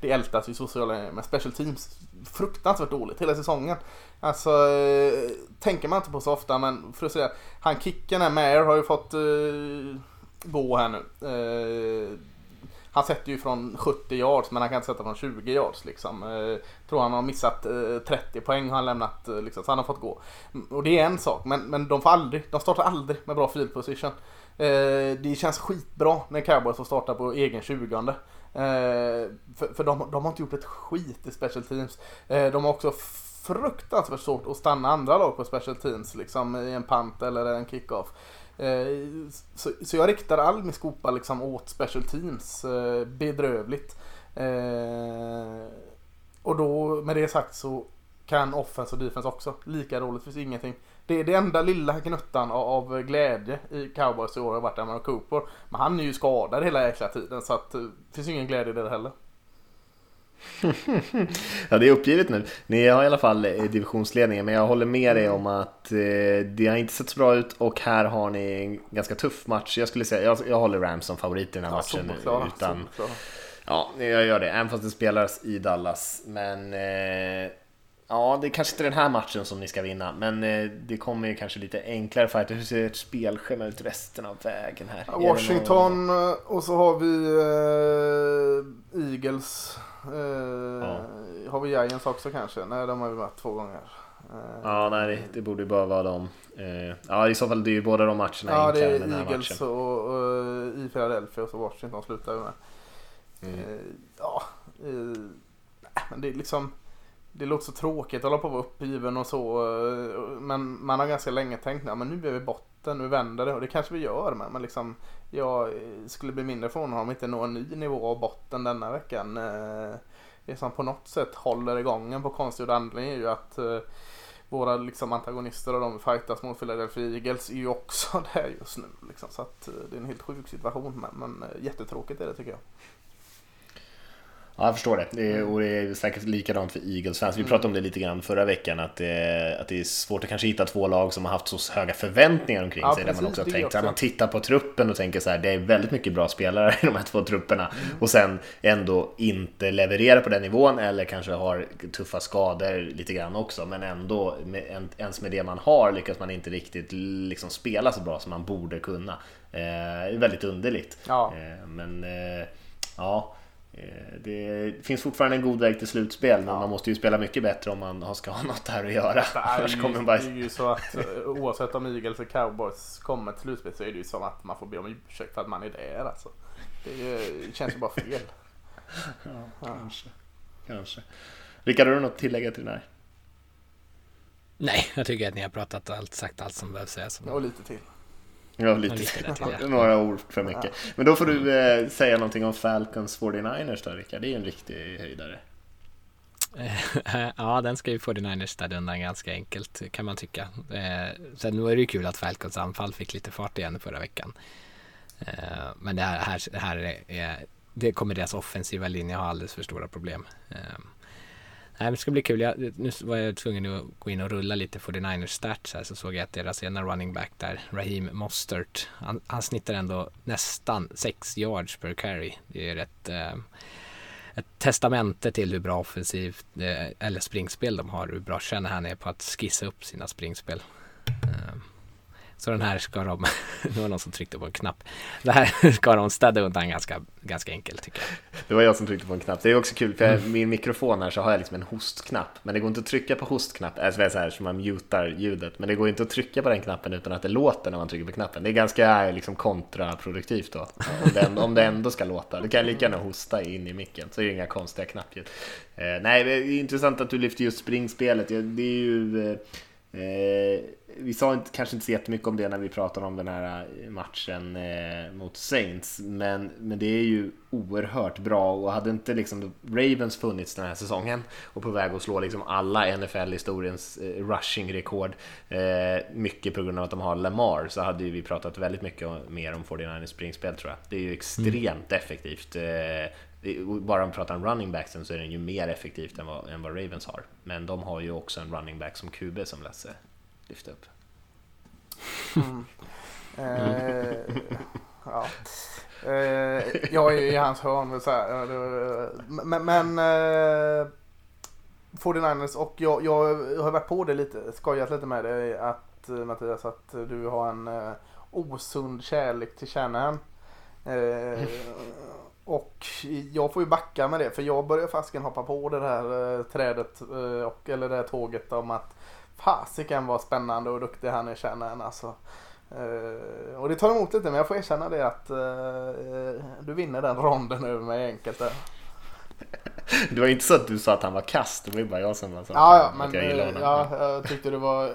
det ältas ju sociala med special teams. Fruktansvärt dåligt hela säsongen. Alltså, eh, tänker man inte på så ofta men för att säga, han kicken här med har ju fått eh, gå här nu. Eh, han sätter ju från 70 yards men han kan inte sätta från 20 yards liksom. Eh, tror han har missat eh, 30 poäng har han lämnat eh, liksom, så han har fått gå. Mm, och det är en sak men, men de får aldrig, de startar aldrig med bra field position. Eh, det känns skitbra när cowboys får starta på egen 20 eh, för, för de, de, har inte gjort ett skit i special teams. Eh, de har också fruktansvärt svårt att stanna andra lag på special teams liksom i en pant eller en kickoff. Eh, så, så, jag riktar all min skopa liksom åt special teams. Eh, bedrövligt. Eh, och då med det sagt så kan offense och defense också. Lika roligt, finns ingenting. Det är det enda lilla gnuttan av glädje i cowboys i år har varit Amaro Cooper. Men han är ju skadad hela jäkla tiden så att det finns ingen glädje i det heller. ja, det är uppgivet nu. Ni har i alla fall eh, divisionsledningen, men jag håller med dig om att eh, det har inte sett så bra ut och här har ni en ganska tuff match. Jag skulle säga, jag, jag håller Rams som favorit i den här ja, matchen. Superklar, utan. Ja, jag gör det, även fast det spelas i Dallas. Men eh, ja, det är kanske inte den här matchen som ni ska vinna, men eh, det kommer ju kanske lite enklare fighter. Hur ser ert spelschema ut resten av vägen här? Washington någon... Eh, och så har vi Eagles ja. Har vi Giants också kanske? Nej, de har vi varit två gånger. Eh, ja, nej, det, borde ju bara vara dem. Eh, ja, i så fall det är ju båda de matcherna Ja, det är Eagles och, och, i Philadelphia och så Washington slutar ju med. Mm. ja, men det är liksom det låter så tråkigt att hålla på att vara uppgiven och så. Men man har ganska länge tänkt att nu är vi botten, nu vänder det. Och det kanske vi gör. Men, men liksom, jag eh, skulle bli mindre förvånad om vi inte når en ny nivå av botten denna veckan. Eh, det som på något sätt håller igång en på konstgjord andning är ju att eh, våra liksom, antagonister och de vi fightas mot Philadelphia Eagles är ju också där just nu. Liksom. Så att, det är en helt sjuk situation men, men jättetråkigt är det tycker jag. Ja, jag förstår det. det är, och det är säkert likadant för Eagles-fans. Vi mm. pratade om det lite grann förra veckan, att det, att det är svårt att kanske hitta två lag som har haft så höga förväntningar omkring ja, sig. Precis, där man också har tänkt, också. man tittar på truppen och tänker så här, det är väldigt mycket bra spelare i de här två trupperna. Mm. Och sen ändå inte leverera på den nivån, eller kanske har tuffa skador lite grann också. Men ändå, med, ens med det man har lyckas man inte riktigt liksom spela så bra som man borde kunna. Eh, väldigt underligt. Ja. Eh, men eh, ja det finns fortfarande en god väg till slutspel, men ja. man måste ju spela mycket bättre om man ska ha något här att göra. Det är, ju, kommer bara... det är ju så att eh, oavsett om Eagles och Cowboys kommer till slutspel så är det ju som att man får be om ursäkt för att man är där alltså. Det känns ju bara fel. ja, ja, kanske. Kanske. Rickard, har du något att tillägga till det här? Nej, jag tycker att ni har pratat allt, sagt allt som behövs sägas. Och lite till. Ja, lite. lite. Några ord för mycket. Men då får du eh, säga någonting om Falcons 49ers då, Rickard. Det är en riktig höjdare. ja, den ska ju 49ers städa undan ganska enkelt kan man tycka. Eh, sen var det ju kul att Falcons anfall fick lite fart igen förra veckan. Eh, men det här, här, här är, det kommer deras offensiva linje ha alldeles för stora problem. Eh, Nej, det ska bli kul. Jag, nu var jag tvungen att gå in och rulla lite 49ers stats här så såg jag att deras ena running back där, Raheem Mostert, han, han snittar ändå nästan 6 yards per carry. Det är ett, eh, ett testamente till hur bra offensivt, eh, eller springspel de har, hur bra känner han är på att skissa upp sina springspel. Eh, Så den här ska de, det var någon som tryckte på en knapp. Det här ska de städa undan ganska, ganska enkelt tycker jag. Det var jag som tryckte på en knapp. Det är också kul för mm. min mikrofon här så har jag liksom en hostknapp. Men det går inte att trycka på hostknappen, alltså så här som man mutar ljudet. Men det går inte att trycka på den knappen utan att det låter när man trycker på knappen. Det är ganska liksom kontraproduktivt då. Om det, om det ändå ska låta. Du kan lika gärna hosta in i micken så är det inga konstiga knappljud. Eh, nej, det är intressant att du lyfter just springspelet. Det är ju... Eh, Eh, vi sa inte, kanske inte så jättemycket om det när vi pratade om den här eh, matchen eh, mot Saints, men, men det är ju oerhört bra och hade inte liksom Ravens funnits den här säsongen och på väg att slå liksom alla NFL-historiens eh, rushing-rekord, eh, mycket på grund av att de har Lamar, så hade vi pratat väldigt mycket mer om 49ers springspel tror jag. Det är ju extremt mm. effektivt. Eh, Eh, bara om vi pratar om running backsen så är den ju mer effektivt än vad, än vad Ravens har. Men de har ju också en running back som QB som Lasse lyfte upp. Mm. Eh, ja. Eh, jag är i hans hörn. Så här. Men, men eh, 49ers och jag, jag har varit på det lite, skojat lite med dig att Mattias att du har en eh, osund kärlek till Shanahan. Eh, och jag får ju backa med det för jag börjar fasken hoppa på det här eh, trädet eh, och, eller det här tåget om att fasiken vad spännande och duktig han är känner alltså. Uh, och det tar emot lite men jag får erkänna det att uh, du vinner den ronden över mig enkelt där. Det var inte så att du sa att han var kast, det var ju bara jag som sa ja, ja, men, jag, ja, jag tyckte det var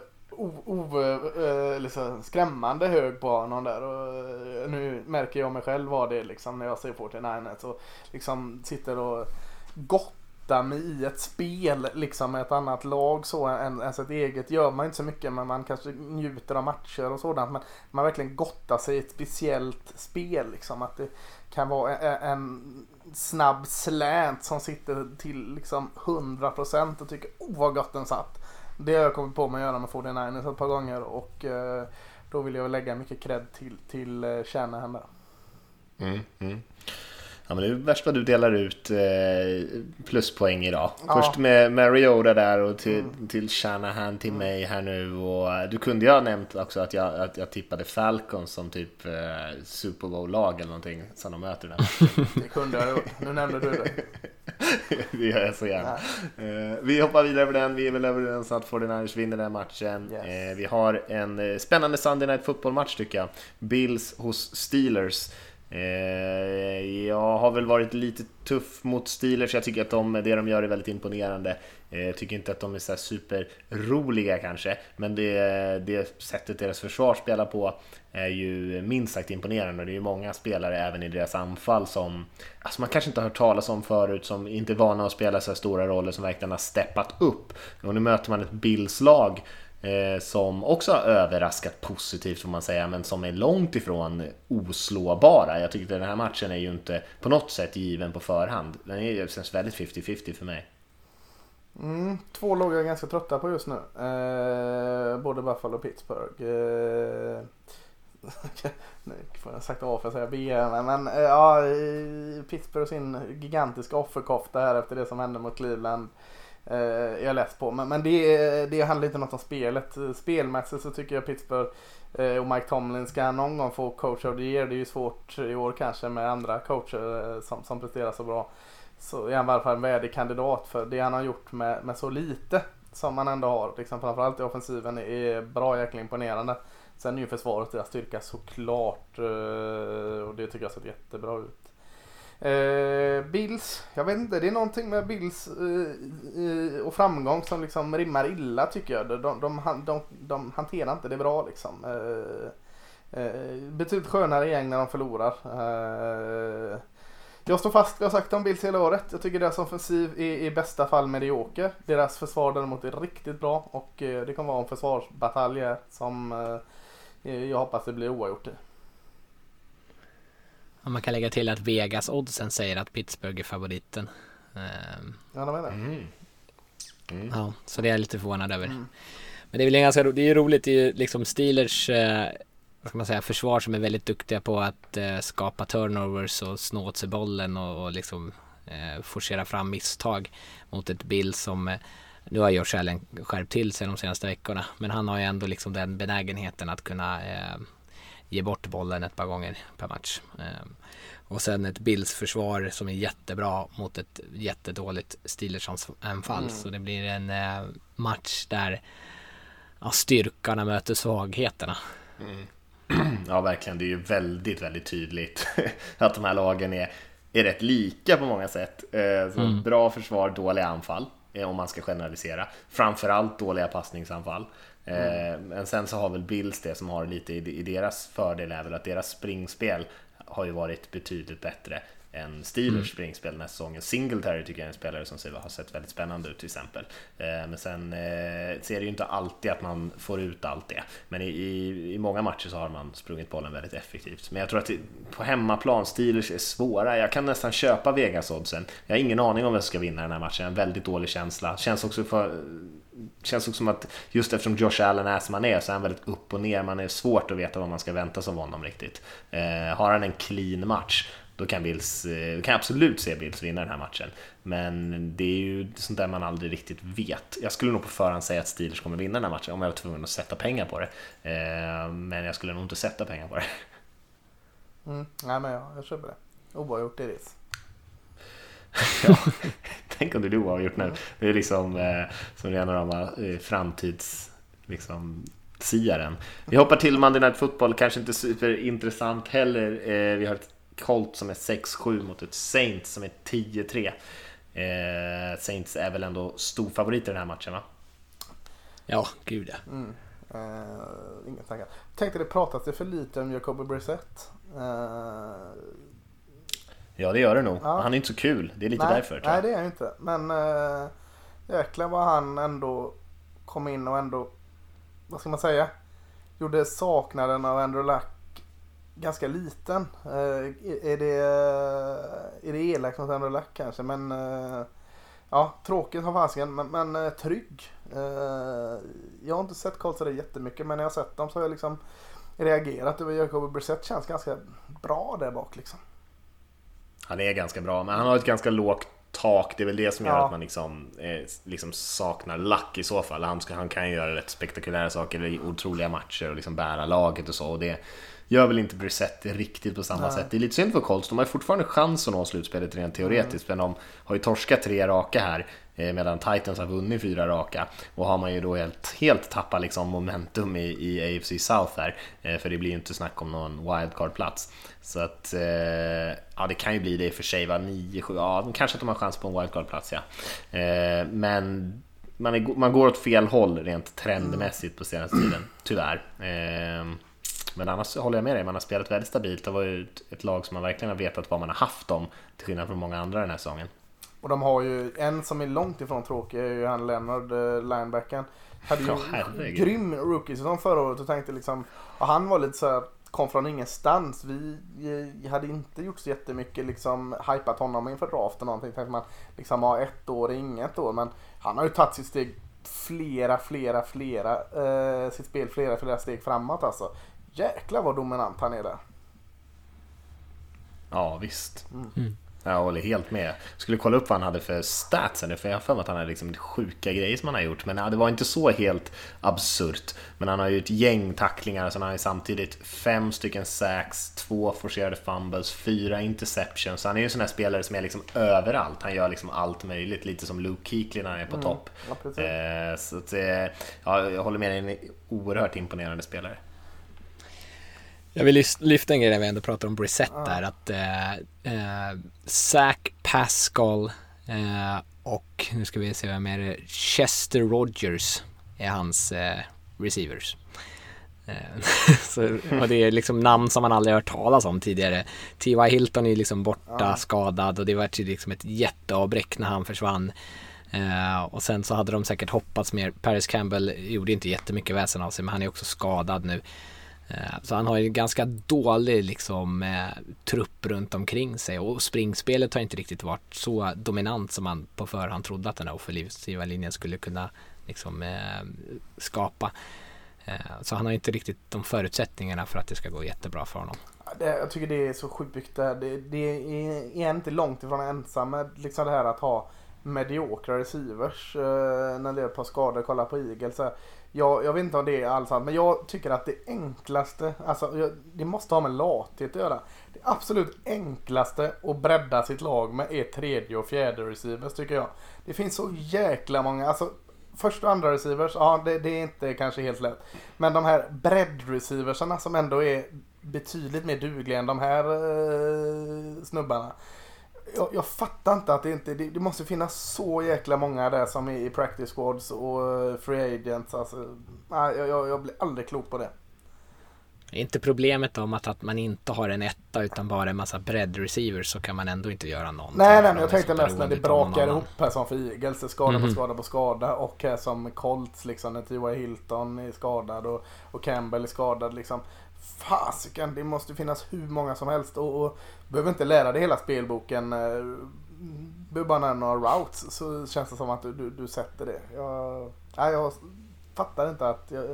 liksom skrämmande hög på honom där. Och eh, nu märker jag mig själv vad det är liksom när jag ser 49ers och liksom sitter och gottar mig i ett spel liksom med ett annat lag så än, än sitt eget. Gör man inte så mycket men man kanske njuter av matcher och sådant. Men man verkligen gottar sig i ett speciellt spel liksom. Att det kan vara en, en snabb slänt som sitter till liksom 100% och tycker oh vad gott den satt. Det har jag kommit på mig att göra med 49ers ett par gånger och eh, då vill jag lägga mycket cred till, till eh, Shanahan där. Mm, mm. Ja, men det är värst vad du delar ut eh, pluspoäng idag. Ja. Först med Mariota där och till, mm. till Shanahan till mm. mig här nu. Och eh, du kunde ju ha nämnt också att jag, att jag tippade Falcons som typ eh, Super Bowl-lag eller någonting som de möter den Det kunde jag gjort. Nu nämnde du det. det gör jag så gärna. Eh, vi hoppar vidare över den. Vi är väl överens att 49ers vinner den matchen. Yes. Eh, vi har en eh, spännande Sunday Night Football-match tycker jag. Bills hos Steelers. Eh, jag har väl varit lite tuff mot Steelers, jag tycker att de, det de gör är väldigt imponerande. Eh, jag tycker inte att de är så superroliga kanske, men det, det sättet deras försvar spelar på är ju minst sagt imponerande. Det är ju många spelare även i deras anfall som alltså man kanske inte har hört talas om förut, som inte är vana att spela så här stora roller, som verkligen har steppat upp. Och nu möter man ett Bills-lag Eh, som också har överraskat positivt får man säga, men som är långt ifrån oslåbara. Jag tycker att den här matchen är ju inte på något sätt given på förhand. Den är, känns väldigt 50-50 för mig. Mm, två lag jag är ganska trötta på just nu. Eh, både Buffalo och Pittsburgh. Eh, nu får jag sagt A för att säga B men eh, ja, Pittsburgh sin gigantiska offerkofta här efter det som hände mot Cleveland. Eh, Eh, jag är less på. Men, men det, det handlar inte något om spelet. Eh, spelmässigt så tycker jag Pittsburgh eh, och Mike Tomlin ska någon gång få coach of the year. Det är ju svårt i år kanske med andra coacher eh, som, som presterar så bra. Så är han i alla fall en värdig kandidat för det han har gjort med, med så lite som man ändå har. Liksom framförallt i offensiven är bra jäkla imponerande. Sen är ju försvaret deras styrka såklart eh, och det tycker jag ser jättebra ut. Eh, Bills, jag vet inte, det är någonting med Bills eh, eh och framgång som liksom rimmar illa tycker jag. De, de, de, de hanterar inte det bra liksom. Eh, eh, betydligt skönare gäng när de förlorar. Eh, jag står fast vid jag sagt om Bills hela året. Jag tycker deras offensiv är i bästa fall medioker. Deras försvar däremot är riktigt bra och eh, det kommer vara en försvarsbatalj här som eh, jag hoppas det blir oavgjort i. Man kan lägga till att Vegas oddsen säger att Pittsburgh är favoriten. Ehm, ja, de är det. Mm. Mm. Ja, så det är jag lite förvånad över. Mm. Men det är väl ganska det är ju roligt, det är ju liksom Steelers eh, vad ska man säga, försvar som är väldigt duktiga på att eh, skapa turnovers och snå åt sig bollen och, och liksom eh, forcera fram misstag mot ett Bill som eh, nu har Josh Allen skärpt till sig de senaste veckorna, men han har ju ändå liksom den benägenheten att kunna eh, ge bort bollen ett par gånger per match. Eh, och sen ett Bills försvar som är jättebra mot ett jättedåligt Steelers anfall. Mm. Så det blir en eh, match där ja, styrkorna möter svagheterna. Mm. Ja, verkligen. Det är ju väldigt, väldigt tydligt att de här lagen är, är rätt lika på många sätt. Eh, så mm. Bra försvar, dåliga anfall, eh, om man ska generalisera. Framförallt dåliga passningsanfall. Mm. Men sen så har väl Bills det som har lite i deras fördel är väl att deras springspel har ju varit betydligt bättre än Steelers mm. springspel den här säsongen. Singletary tycker jag är en spelare som har sett väldigt spännande ut till exempel. Eh, men sen eh, ser det ju inte alltid att man får ut allt det. Men i, i, i många matcher så har man sprungit bollen väldigt effektivt. Men jag tror att på hemmaplan, Steelers är svåra. Jag kan nästan köpa Vegas-oddsen. Jag har ingen aning om vem som ska vinna den här matchen. En väldigt dålig känsla. Känns också för känns också som att just eftersom Josh Allen är som han är så är han väldigt upp och ner. Man är svårt att veta vad man ska vänta sig av honom riktigt. Eh, har han en clean match då kan, Bills, eh, kan jag absolut se Bills vinna den här matchen. Men det är ju sånt där man aldrig riktigt vet. Jag skulle nog på förhand säga att Steelers kommer vinna den här matchen om jag var tvungen att sätta pengar på det. Eh, men jag skulle nog inte sätta pengar på det. Mm. Nej men jag, jag köper det. Oavgjort i ris. ja, tänk om det är oavgjort nu. Det är liksom eh, som en av de eh, framtids... Liksom, siaren. Vi hoppar till Monday Night Football, kanske inte superintressant heller. Eh, vi har ett Colt som är 6-7 mot ett Saints som är 10-3. Eh, Saints är väl ändå stor favorit i den här matchen va? Ja, gud ja. Mm. Uh, inga tankar. Tänkte det pratas det för lite om Jacoby Brissett. Uh, ja det gör det nog. Ja. Han är inte så kul. Det är lite nej, därför. Nej det är han inte. Men uh, jäklar vad han ändå kom in och ändå, vad ska man säga? Gjorde saknaden av Andrew Luck ganska liten. Uh, är, det, uh, är det elakt mot Andrew Luck kanske? Men uh, ja, tråkigt har fasiken. Men, men trygg. jag har inte sett Colts det jättemycket men när jag har sett dem så har jag liksom reagerat över Jacob Brissett. Känns ganska bra där bak liksom. Han är ganska bra men han har ett ganska lågt tak. Det är väl det som gör ja. att man liksom, eh, liksom saknar lack i så fall. Han, ska, han kan ju göra rätt spektakulära saker i otroliga matcher och liksom bära laget och så. Och det, gör väl inte Brissett riktigt på samma Nej. sätt. Det är lite synd för Colts, de har ju fortfarande chans att nå slutspelet rent teoretiskt, mm. men de har ju torskat tre raka här eh, medan Titans har vunnit fyra raka och har man ju då helt, helt tappat liksom momentum i, i AFC South här eh, för det blir ju inte snack om någon wildcard-plats så att eh, ja det kan ju bli det i och för sig va 9, 7, ja kanske att de har chans på en wildcard-plats ja men man, är, man går åt fel håll rent trendmässigt på senaste tiden tyvärr men annars håller jag med dig, man har spelat väldigt stabilt. Det var ju ett lag som man verkligen har vetat vad man har haft dem, till skillnad från många andra den här säsongen. Och de har ju en som är långt ifrån tråkig, är ju han Leonard, eh, linebacken. Hade ju ja, en grym rookie-säsong förra året och tänkte liksom, och han var lite så här, kom från ingenstans. Vi, vi hade inte gjort så jättemycket liksom hypat honom inför draften någonting. Tänkte man liksom ha ett år, inget år. Men han har ju tagit sitt steg flera, flera, flera, eh, sitt spel flera, flera steg framåt alltså. Jäklar vad dominant han är där. Ja visst. Mm. Jag håller helt med. Skulle kolla upp vad han hade för stats, för jag har för mig att han hade liksom sjuka grejer som han har gjort. Men det var inte så helt absurt. Men han har ju ett gäng tacklingar, så han har ju samtidigt fem stycken sacks, två forcerade fumbles, fyra interceptions. Så han är ju en sån här spelare som är liksom överallt. Han gör liksom allt möjligt, lite som Luke Kuechly när han är på mm. topp. Ja, eh, så att, eh, ja, jag håller med dig, en oerhört imponerande spelare. Jag vill lyfta en grej när vi ändå pratar om Brissett ah. där, att eh, eh, Zach Pascal eh, och nu ska vi se vem är det, Chester Rogers är hans eh, receivers. Eh, så, och det är liksom namn som man aldrig hört talas om tidigare. T.Y. Hilton är liksom borta, ah. skadad och det var liksom ett jätteavbräck när han försvann. Uh, och sen så hade de säkert hoppats mer. Paris Campbell gjorde inte jättemycket väsen av sig men han är också skadad nu. Eh, så han har ju ganska dålig liksom, eh, trupp runt omkring sig och springspelet har inte riktigt varit så dominant som man på förhand trodde att den här offensiva linjen skulle kunna liksom, eh, skapa. Så han har inte riktigt de förutsättningarna för att det ska gå jättebra för honom. Det, jag tycker det är så sjukt det det, det, det är, är inte långt ifrån ensam med liksom det här att ha mediokra receivers när det är ett par skador. Kolla på Eagles. Jag, jag vet inte om det är alls sant, men jag tycker att det enklaste, alltså jag, det måste ha med lathet att göra. Det absolut enklaste att bredda sitt lag med är tredje och fjärde receivers tycker jag. Det finns så jäkla många, alltså första och andra receivers, ja det, det är inte kanske helt lätt. Men de här bredd-receiversarna som ändå är betydligt mer dugliga än de här eh, snubbarna. Jag, jag, fattar inte att det inte, det, det, måste finnas så jäkla många där som är i practice squads och uh, free agents. Alltså, nej, jag, jag blir aldrig klok på det. Är inte problemet om att, att man inte har en etta utan bara en massa bredd receivers så kan man ändå inte göra någonting. Nej, nej, men jag tänkte mest när det brakar ihop här som för Eagles. Skada mm -hmm. på skada på skada och här som Colts liksom när T.Y. Hilton är skadad och, och Campbell är skadad liksom fasiken, det måste finnas hur många som helst och, och behöver inte lära dig hela spelboken. Eh, behöver bara nämna några routes så känns det som att du, du, du sätter det. Jag, nej, jag fattar inte att, jag,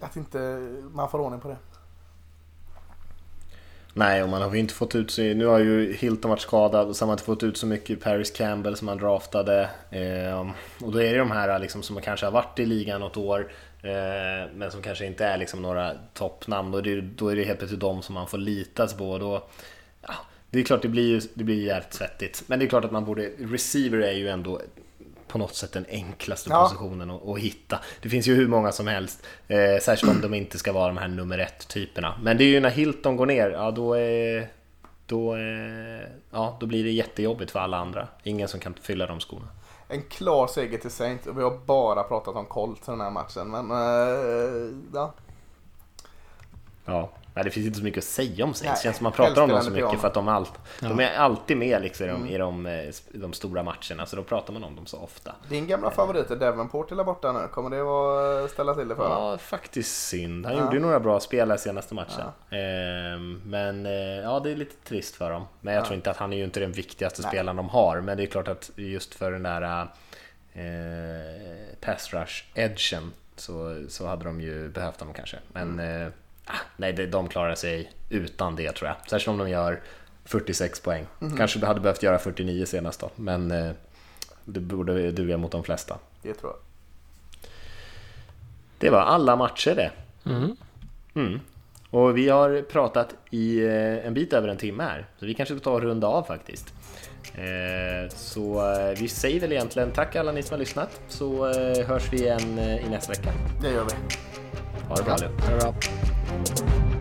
att inte man får ordning på det. Nej, och man har ju inte fått ut så... Nu har ju Hilton varit skadad och så har man inte fått ut så mycket Paris Campbell som man draftade. Eh, och då är det de här liksom, som kanske har varit i ligan något år men som kanske inte är liksom några toppnamn. Då är, det, då är det helt plötsligt de som man får litas på. Då, ja, det är klart det blir ju det blir jävligt svettigt. Men det är klart att man borde... Receiver är ju ändå på något sätt den enklaste ja. positionen att, att, hitta. Det finns ju hur många som helst, eh, särskilt om de inte ska vara de här nummer ett typerna. Men det är ju när Hilton går ner, ja då är, då, är, ja, då blir det jättejobbigt för alla andra. Ingen som kan fylla de skorna en klar seger till Saints och vi har bara pratat om Colts den här matchen. Men eh, ja. Ja, Nej, det finns inte så mycket att säga om Saints. Det känns som man pratar om dem så mycket för att de, allt, ja. de är alltid med liksom, mm. i, de, i de stora matcherna. Så då pratar man om dem så ofta. Din gamla favorit är Devonport eller borta nu. Kommer det att ställa till det för honom? Ja, faktiskt synd. Han ja. gjorde ju några bra spel i senaste matchen. Ja. Ehm, men eh, ja, det är lite trist för dem. Men jag tror inte att han är ju inte den viktigaste Nej. spelaren de har. Men det är klart att just för den där eh, pass rush edgen så, så hade de ju behövt honom kanske. Men mm. Nej, de klarar sig utan det tror jag. Särskilt om de gör 46 poäng. Mm. Kanske hade behövt göra 49 senast då, men eh, det borde duga mot de flesta. Det tror jag. Det var alla matcher det. Mm. Mm. Och vi har pratat i eh, en bit över en timme här, så vi kanske ska ta och runda av faktiskt. Eh, så vi säger väl egentligen tack alla ni som har lyssnat, så hörs vi igen i nästa vecka. Det gör vi. Ha det bra allihop.